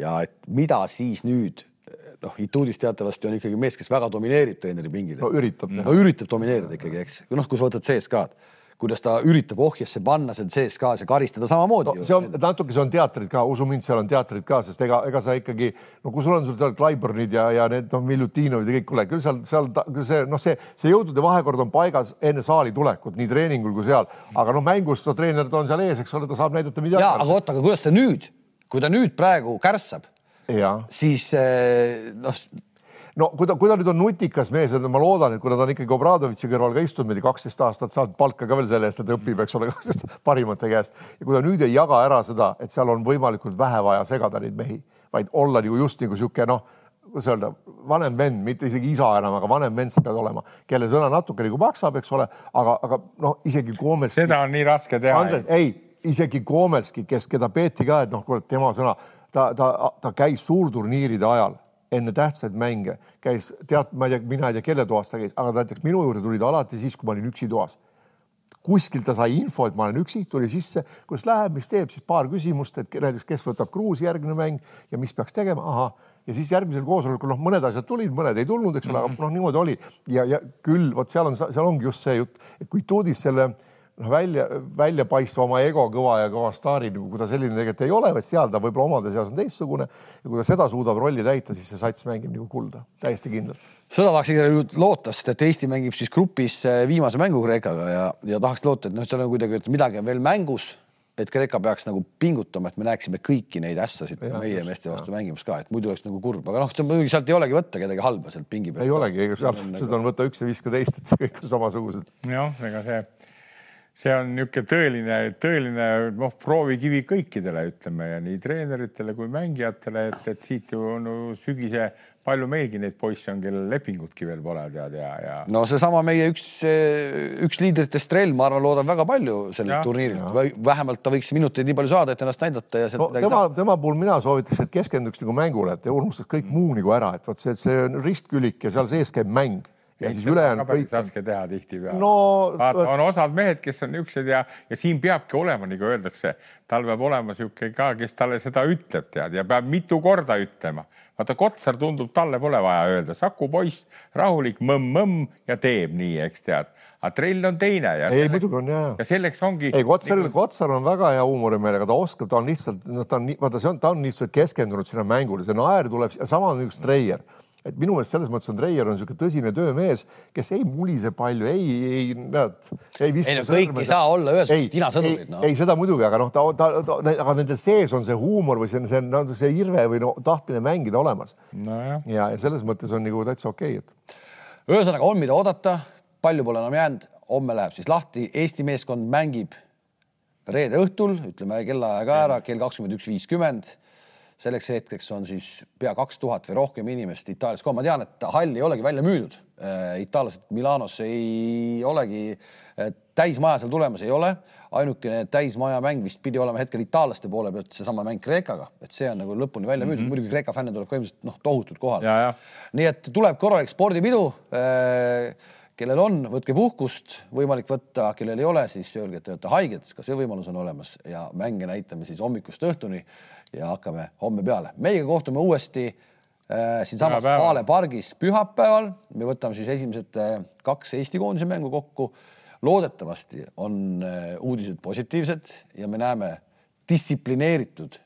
ja et mida siis nüüd noh, Ituudis teatavasti on ikkagi mees, kes väga domineerib treeneri pingil. no üritab. no üritab domineerida ikkagi, eks, noh, kui sa võtad CSKA-d kuidas ta üritab ohjesse panna seal CSKA-s ja karistada samamoodi no,. see on natuke, see on teatrid ka, usu mind, seal on teatrid ka, sest ega, ega sa ikkagi, no kui sul on sul seal Clyburnid ja, ja need noh, Miljutinovid ja kõik, kuule küll seal, seal küll see noh, see, see jõudude vahekord on paigas enne saali tulekut nii treeningul kui seal, aga noh, mängus no treener on seal ees, eks ole, ta saab näidata mida. ja, aga oota, aga kuidas ta nüüd, kui ta nüüd praegu kärssab, siis eh, noh no kui ta, kui ta nüüd on nutikas mees, ma loodan, et kuna ta on ikkagi Obradovitši kõrval ka istunud meil kaksteist aastat, saab palka ka veel selle eest, et õpib, eks ole, kaksteist parimate käest. ja kui ta nüüd ei jaga ära seda, et seal on võimalikult vähe vaja segada neid mehi, vaid olla nagu just nagu sihuke noh, kuidas öelda, vanem vend, mitte isegi isa enam, aga vanem vend sa pead olema, kelle sõna natuke nagu maksab, eks ole, aga, aga noh, isegi Koomels. seda on nii raske teha. ei, isegi Koomelski, kes, keda peeti ka, et noh, kuule tema sõna, ta, ta, ta käis suurturniiride ajal enne tähtsaid mänge, käis tead, ma ei tea, mina ei tea, kelle toas ta käis, aga näiteks minu juurde tuli ta alati siis, kui ma olin üksi toas. kuskilt ta sai info, et ma olen üksi, tuli sisse, kuidas läheb, mis teeb, siis paar küsimust, et näiteks, kes võtab Gruusi järgmine mäng ja mis peaks tegema, ahah ja siis järgmisel koosolekul noh, mõned asjad tulid, mõned ei tulnud, eks ole mm -hmm., aga noh, niimoodi oli ja, ja küll vot seal on, seal ongi just see jutt, et kui Tuudis selle äh, noh, välja, väljapaistva oma ego kõva ja kõva staari, nagu kui ta selline tegelikult ei ole, vaid seal ta võib-olla omade seas on teistsugune ja kui ta seda suudab rolli täita, siis see sats mängib nagu kulda, täiesti kindlalt. seda tahaks ikkagi loota, sest et Eesti mängib siis grupis eh, viimase mängu Kreekaga ja, ja tahaks loota, et noh, seal on kuidagi, et midagi on veel mängus, et Kreeka peaks nagu pingutama, et me näeksime kõiki neid ässasid ja, meie meeste vastu mängimas ka, et muidu oleks nagu kurb, aga noh, muidugi sealt ei olegi võtta kedagi halba sealt pingi pealt. ei olegi, ega sealt seda on võtta üks ja viis ka teist, et kõik on samasugused. jah, ega see see on niisugune tõeline, tõeline noh, proovikivi kõikidele, ütleme ja nii treeneritele kui mängijatele, et, et siit ju no sügise palju meilgi neid poisse on, kellel lepingutki veel pole tead ja, ja. no seesama meie üks, üks liidritest Trell, ma arvan, loodab väga palju sellelt turniirilt või vähemalt ta võiks minuteid nii palju saada, et ennast näidata ja. No, tema, tema puhul mina soovitaks, et keskenduks nagu mängule, et unustaks kõik muu nagu ära, et vot see, see ristkülik ja seal sees käib mäng ja siis ülejäänud kõik. raske teha tihtipeale no,. on osad mehed, kes on niisugused ja, ja siin peabki olema, nagu öeldakse, tal peab olema niisugune ka, kes talle seda ütleb, tead, ja peab mitu korda ütlema. vaata, Kotsar tundub, talle pole vaja öelda, Saku poiss, rahulik mõmm-mõmm ja teeb nii, eks tead aga trell on teine ja. ei, muidugi on ja. ja selleks ongi. ei, Kotsaril nagu..., Kotsar on väga hea huumorimeelega, ta oskab, ta on lihtsalt, noh, ta on vaata, see on, ta on lihtsalt keskendunud sinna mängule, see naer tuleb, sama on üks Treier et minu meelest selles mõttes on Treier on niisugune tõsine töömees, kes ei mulise palju, ei, ei näed, ei viska. ei no kõik ei saa olla ühesugused tinasõdurid no.. ei, seda muidugi, aga noh, ta, ta, ta, aga nende sees on see huumor või see, see, see, see irve või no tahtmine mängida olemas no. ja, ja selles mõttes on nagu täitsa okei okay,, et. ühesõnaga on, mida oodata, palju pole enam jäänud, homme läheb siis lahti, Eesti meeskond mängib reede õhtul, ütleme kellaaja ka ära, kell kakskümmend üks viiskümmend selleks hetkeks on siis pea kaks tuhat või rohkem inimest Itaalias kohal. ma tean, et hall ei olegi välja müüdud. Äh, itaallased Milanos ei olegi äh, täismaja seal tulemas, ei ole. ainukene täismaja mäng vist pidi olema hetkel itaallaste poole pealt seesama mäng Kreekaga, et see on nagu lõpuni välja müüdud mm. -hmm. muidugi Kreeka fänne tuleb ka ilmselt noh, tohutult kohale. nii et tuleb korralik spordipidu. Äh, kellel on, võtke puhkust, võimalik võtta, kellel ei ole, siis öelge, et te olete haiged, ka see võimalus on olemas ja mänge näitame siis hommikust õhtuni ja hakkame homme peale. meiega kohtume uuesti äh, siinsamas Vale pargis pühapäeval. me võtame siis esimesed äh, kaks Eesti koondise mängu kokku. loodetavasti on äh, uudised positiivsed ja me näeme distsiplineeritud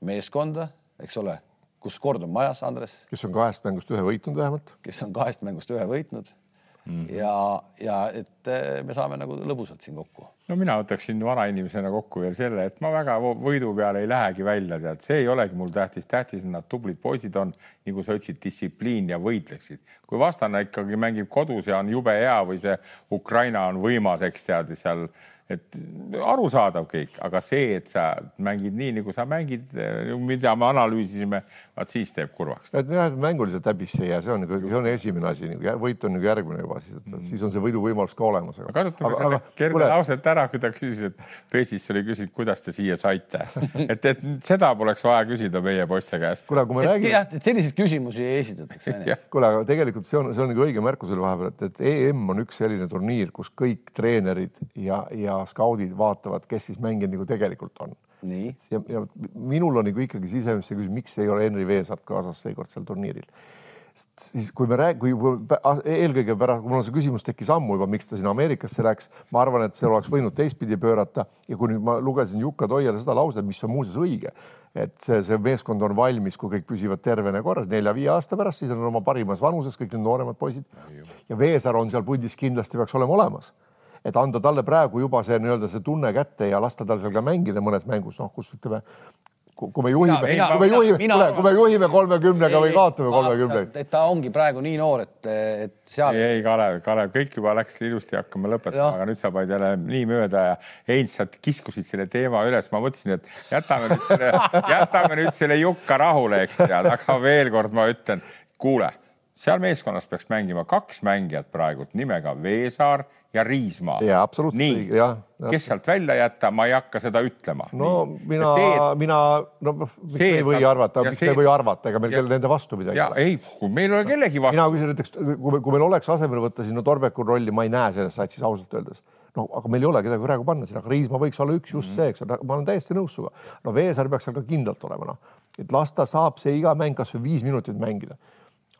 meeskonda, eks ole kus kord on majas, Andres. kes on kahest mängust ühe võitnud vähemalt. kes on kahest mängust ühe võitnud mm. -hmm. ja, ja et eh, me saame nagu lõbusalt siin kokku. no mina võtaksin vanainimesena kokku veel selle, et ma väga võidu peale ei lähegi välja, tead, see ei olegi mul tähtis, tähtis on, nad tublid poisid on, nagu sa ütlesid, distsipliin ja võitleksid. kui vastane ikkagi mängib kodus ja on jube hea või see Ukraina on võimas, eks tead, seal et arusaadav kõik, aga see, et sa mängid nii, nagu sa mängid, mida me analüüsisime, vaat siis teeb kurvaks. et jah, mänguliselt häbisse ei jää, see on nagu, see on esimene asi, nagu võit on nagu järgmine juba, siis, et siis on see võiduvõimalus ka olemas. kasutame selle kerge lauset ära, kui ta küsis, et Peesis oli küsinud, kuidas te siia saite et, et seda poleks vaja küsida meie poiste käest. kuule, kui me räägime. jah, et selliseid küsimusi ei esitatakse. kuule, aga tegelikult see on, see on nagu õige märkus oli vahepeal, et, et EM on üks selline turniir, kus kõik treenerid ja, ja skaudid vaatavad, kes siis mängijad nagu tegelikult on. ja, ja minul on nagu ikkagi sisemine see küsimus, miks ei ole Henri Veesaart kaasas seekord seal turniiril. Siis kui me rääg-, kui eelkõige pärast, mul on see küsimus tekkis ammu juba, miks ta sinna Ameerikasse läks, ma arvan, et seal oleks võinud teistpidi pöörata. Ja kui nüüd ma lugesin Jukka Toiale seda lauset, mis on muuseas õige, et see, see meeskond on valmis, kui kõik püsivad tervena korras nelja-viie aasta pärast, siis on oma parimas vanuses kõik need nooremad poisid. Ja Veesaar on seal pundis kindlasti peaks olema olemas et anda talle praegu juba see nii-öelda see tunne kätte ja lasta tal seal ka mängida mõnes mängus, noh, kus ütleme, kui me juhime, kui me juhime, kuule, kui me juhime kolmekümnega või kaotame kolmekümnega. et ta ongi praegu nii noor, et, et seal. ei, ei Kalev, Kalev, kõik juba läks ilusti, hakkame lõpetama, aga nüüd sa panid jälle nii mööda ja Heinz, sa kiskusid selle teema üles, ma mõtlesin, et jätame nüüd selle, jätame nüüd selle Jukka rahule, eks tead, aga veel kord ma ütlen, kuule seal meeskonnas peaks mängima kaks mängijat praegult nimega Veesaar ja Riismaa. ja absoluutselt. kes sealt välja jätta, ma ei hakka seda ütlema. no Nii. mina, mina, no miks me ei või arvata, miks me ei või arvata, ega meil kellel nende vastu midagi ei ole. ei, kui meil ei ole kellegi vastu. mina küsin näiteks, kui, kui meil oleks asemele võtta sinna Torbeku rolli, ma ei näe selles satsis ausalt öeldes no aga meil ei ole kedagi praegu panna sinna, aga Riismaa võiks olla üks just mm -hmm. see, eks ma olen täiesti nõus sinuga. no Veesaar peaks seal ka kindlalt olema, noh, et las ta saab see iga mäng kasvõi viis minutit mängida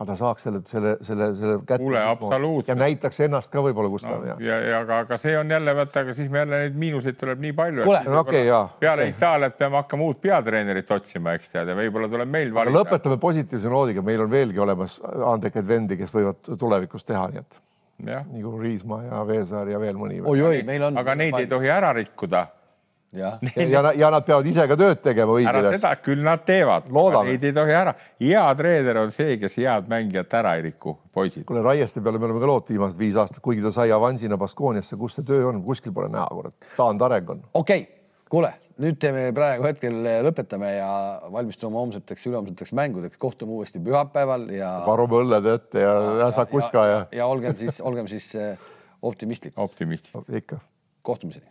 aga ta saaks selle, selle, selle, selle kätte. kuule, absoluutselt. ja näitaks ennast ka võib-olla Gustav no,. ja, ja aga, aga see on jälle vaata, aga siis me jälle neid miinuseid tuleb nii palju. kuule, no okei okay,, jaa. peale okay. Itaaliat peame hakkama uut peatreenerit otsima, eks tead, ja võib-olla tuleb meil valida. lõpetame positiivse noodiga, meil on veelgi olemas andekaid vendi, kes võivad tulevikus teha, nii et. nagu Riismaa ja Veesaar ja veel mõni. oi-oi, meil on. aga neid ei tohi ära rikkuda ja, ja, ja nad peavad ise ka tööd tegema õigel ajal. seda küll nad teevad. Neid ei tohi ära. hea treener on see, kes head mängijat ära ei riku, poisid. kuule, Raieste peale me oleme ka lood viimased viis aastat, kuigi ta sai avansina Baskooniasse, kus see töö on, kuskil pole näha, kurat. taandareng on. okei okay., kuule, nüüd teeme praegu hetkel lõpetame ja valmistume homseteks, ülehomseteks mängudeks, kohtume uuesti pühapäeval ja. varume õlled ette ja, ja, ja ja, ja. ja olgem siis, olgem siis optimistlikud. optimistid. ikka. kohtumiseni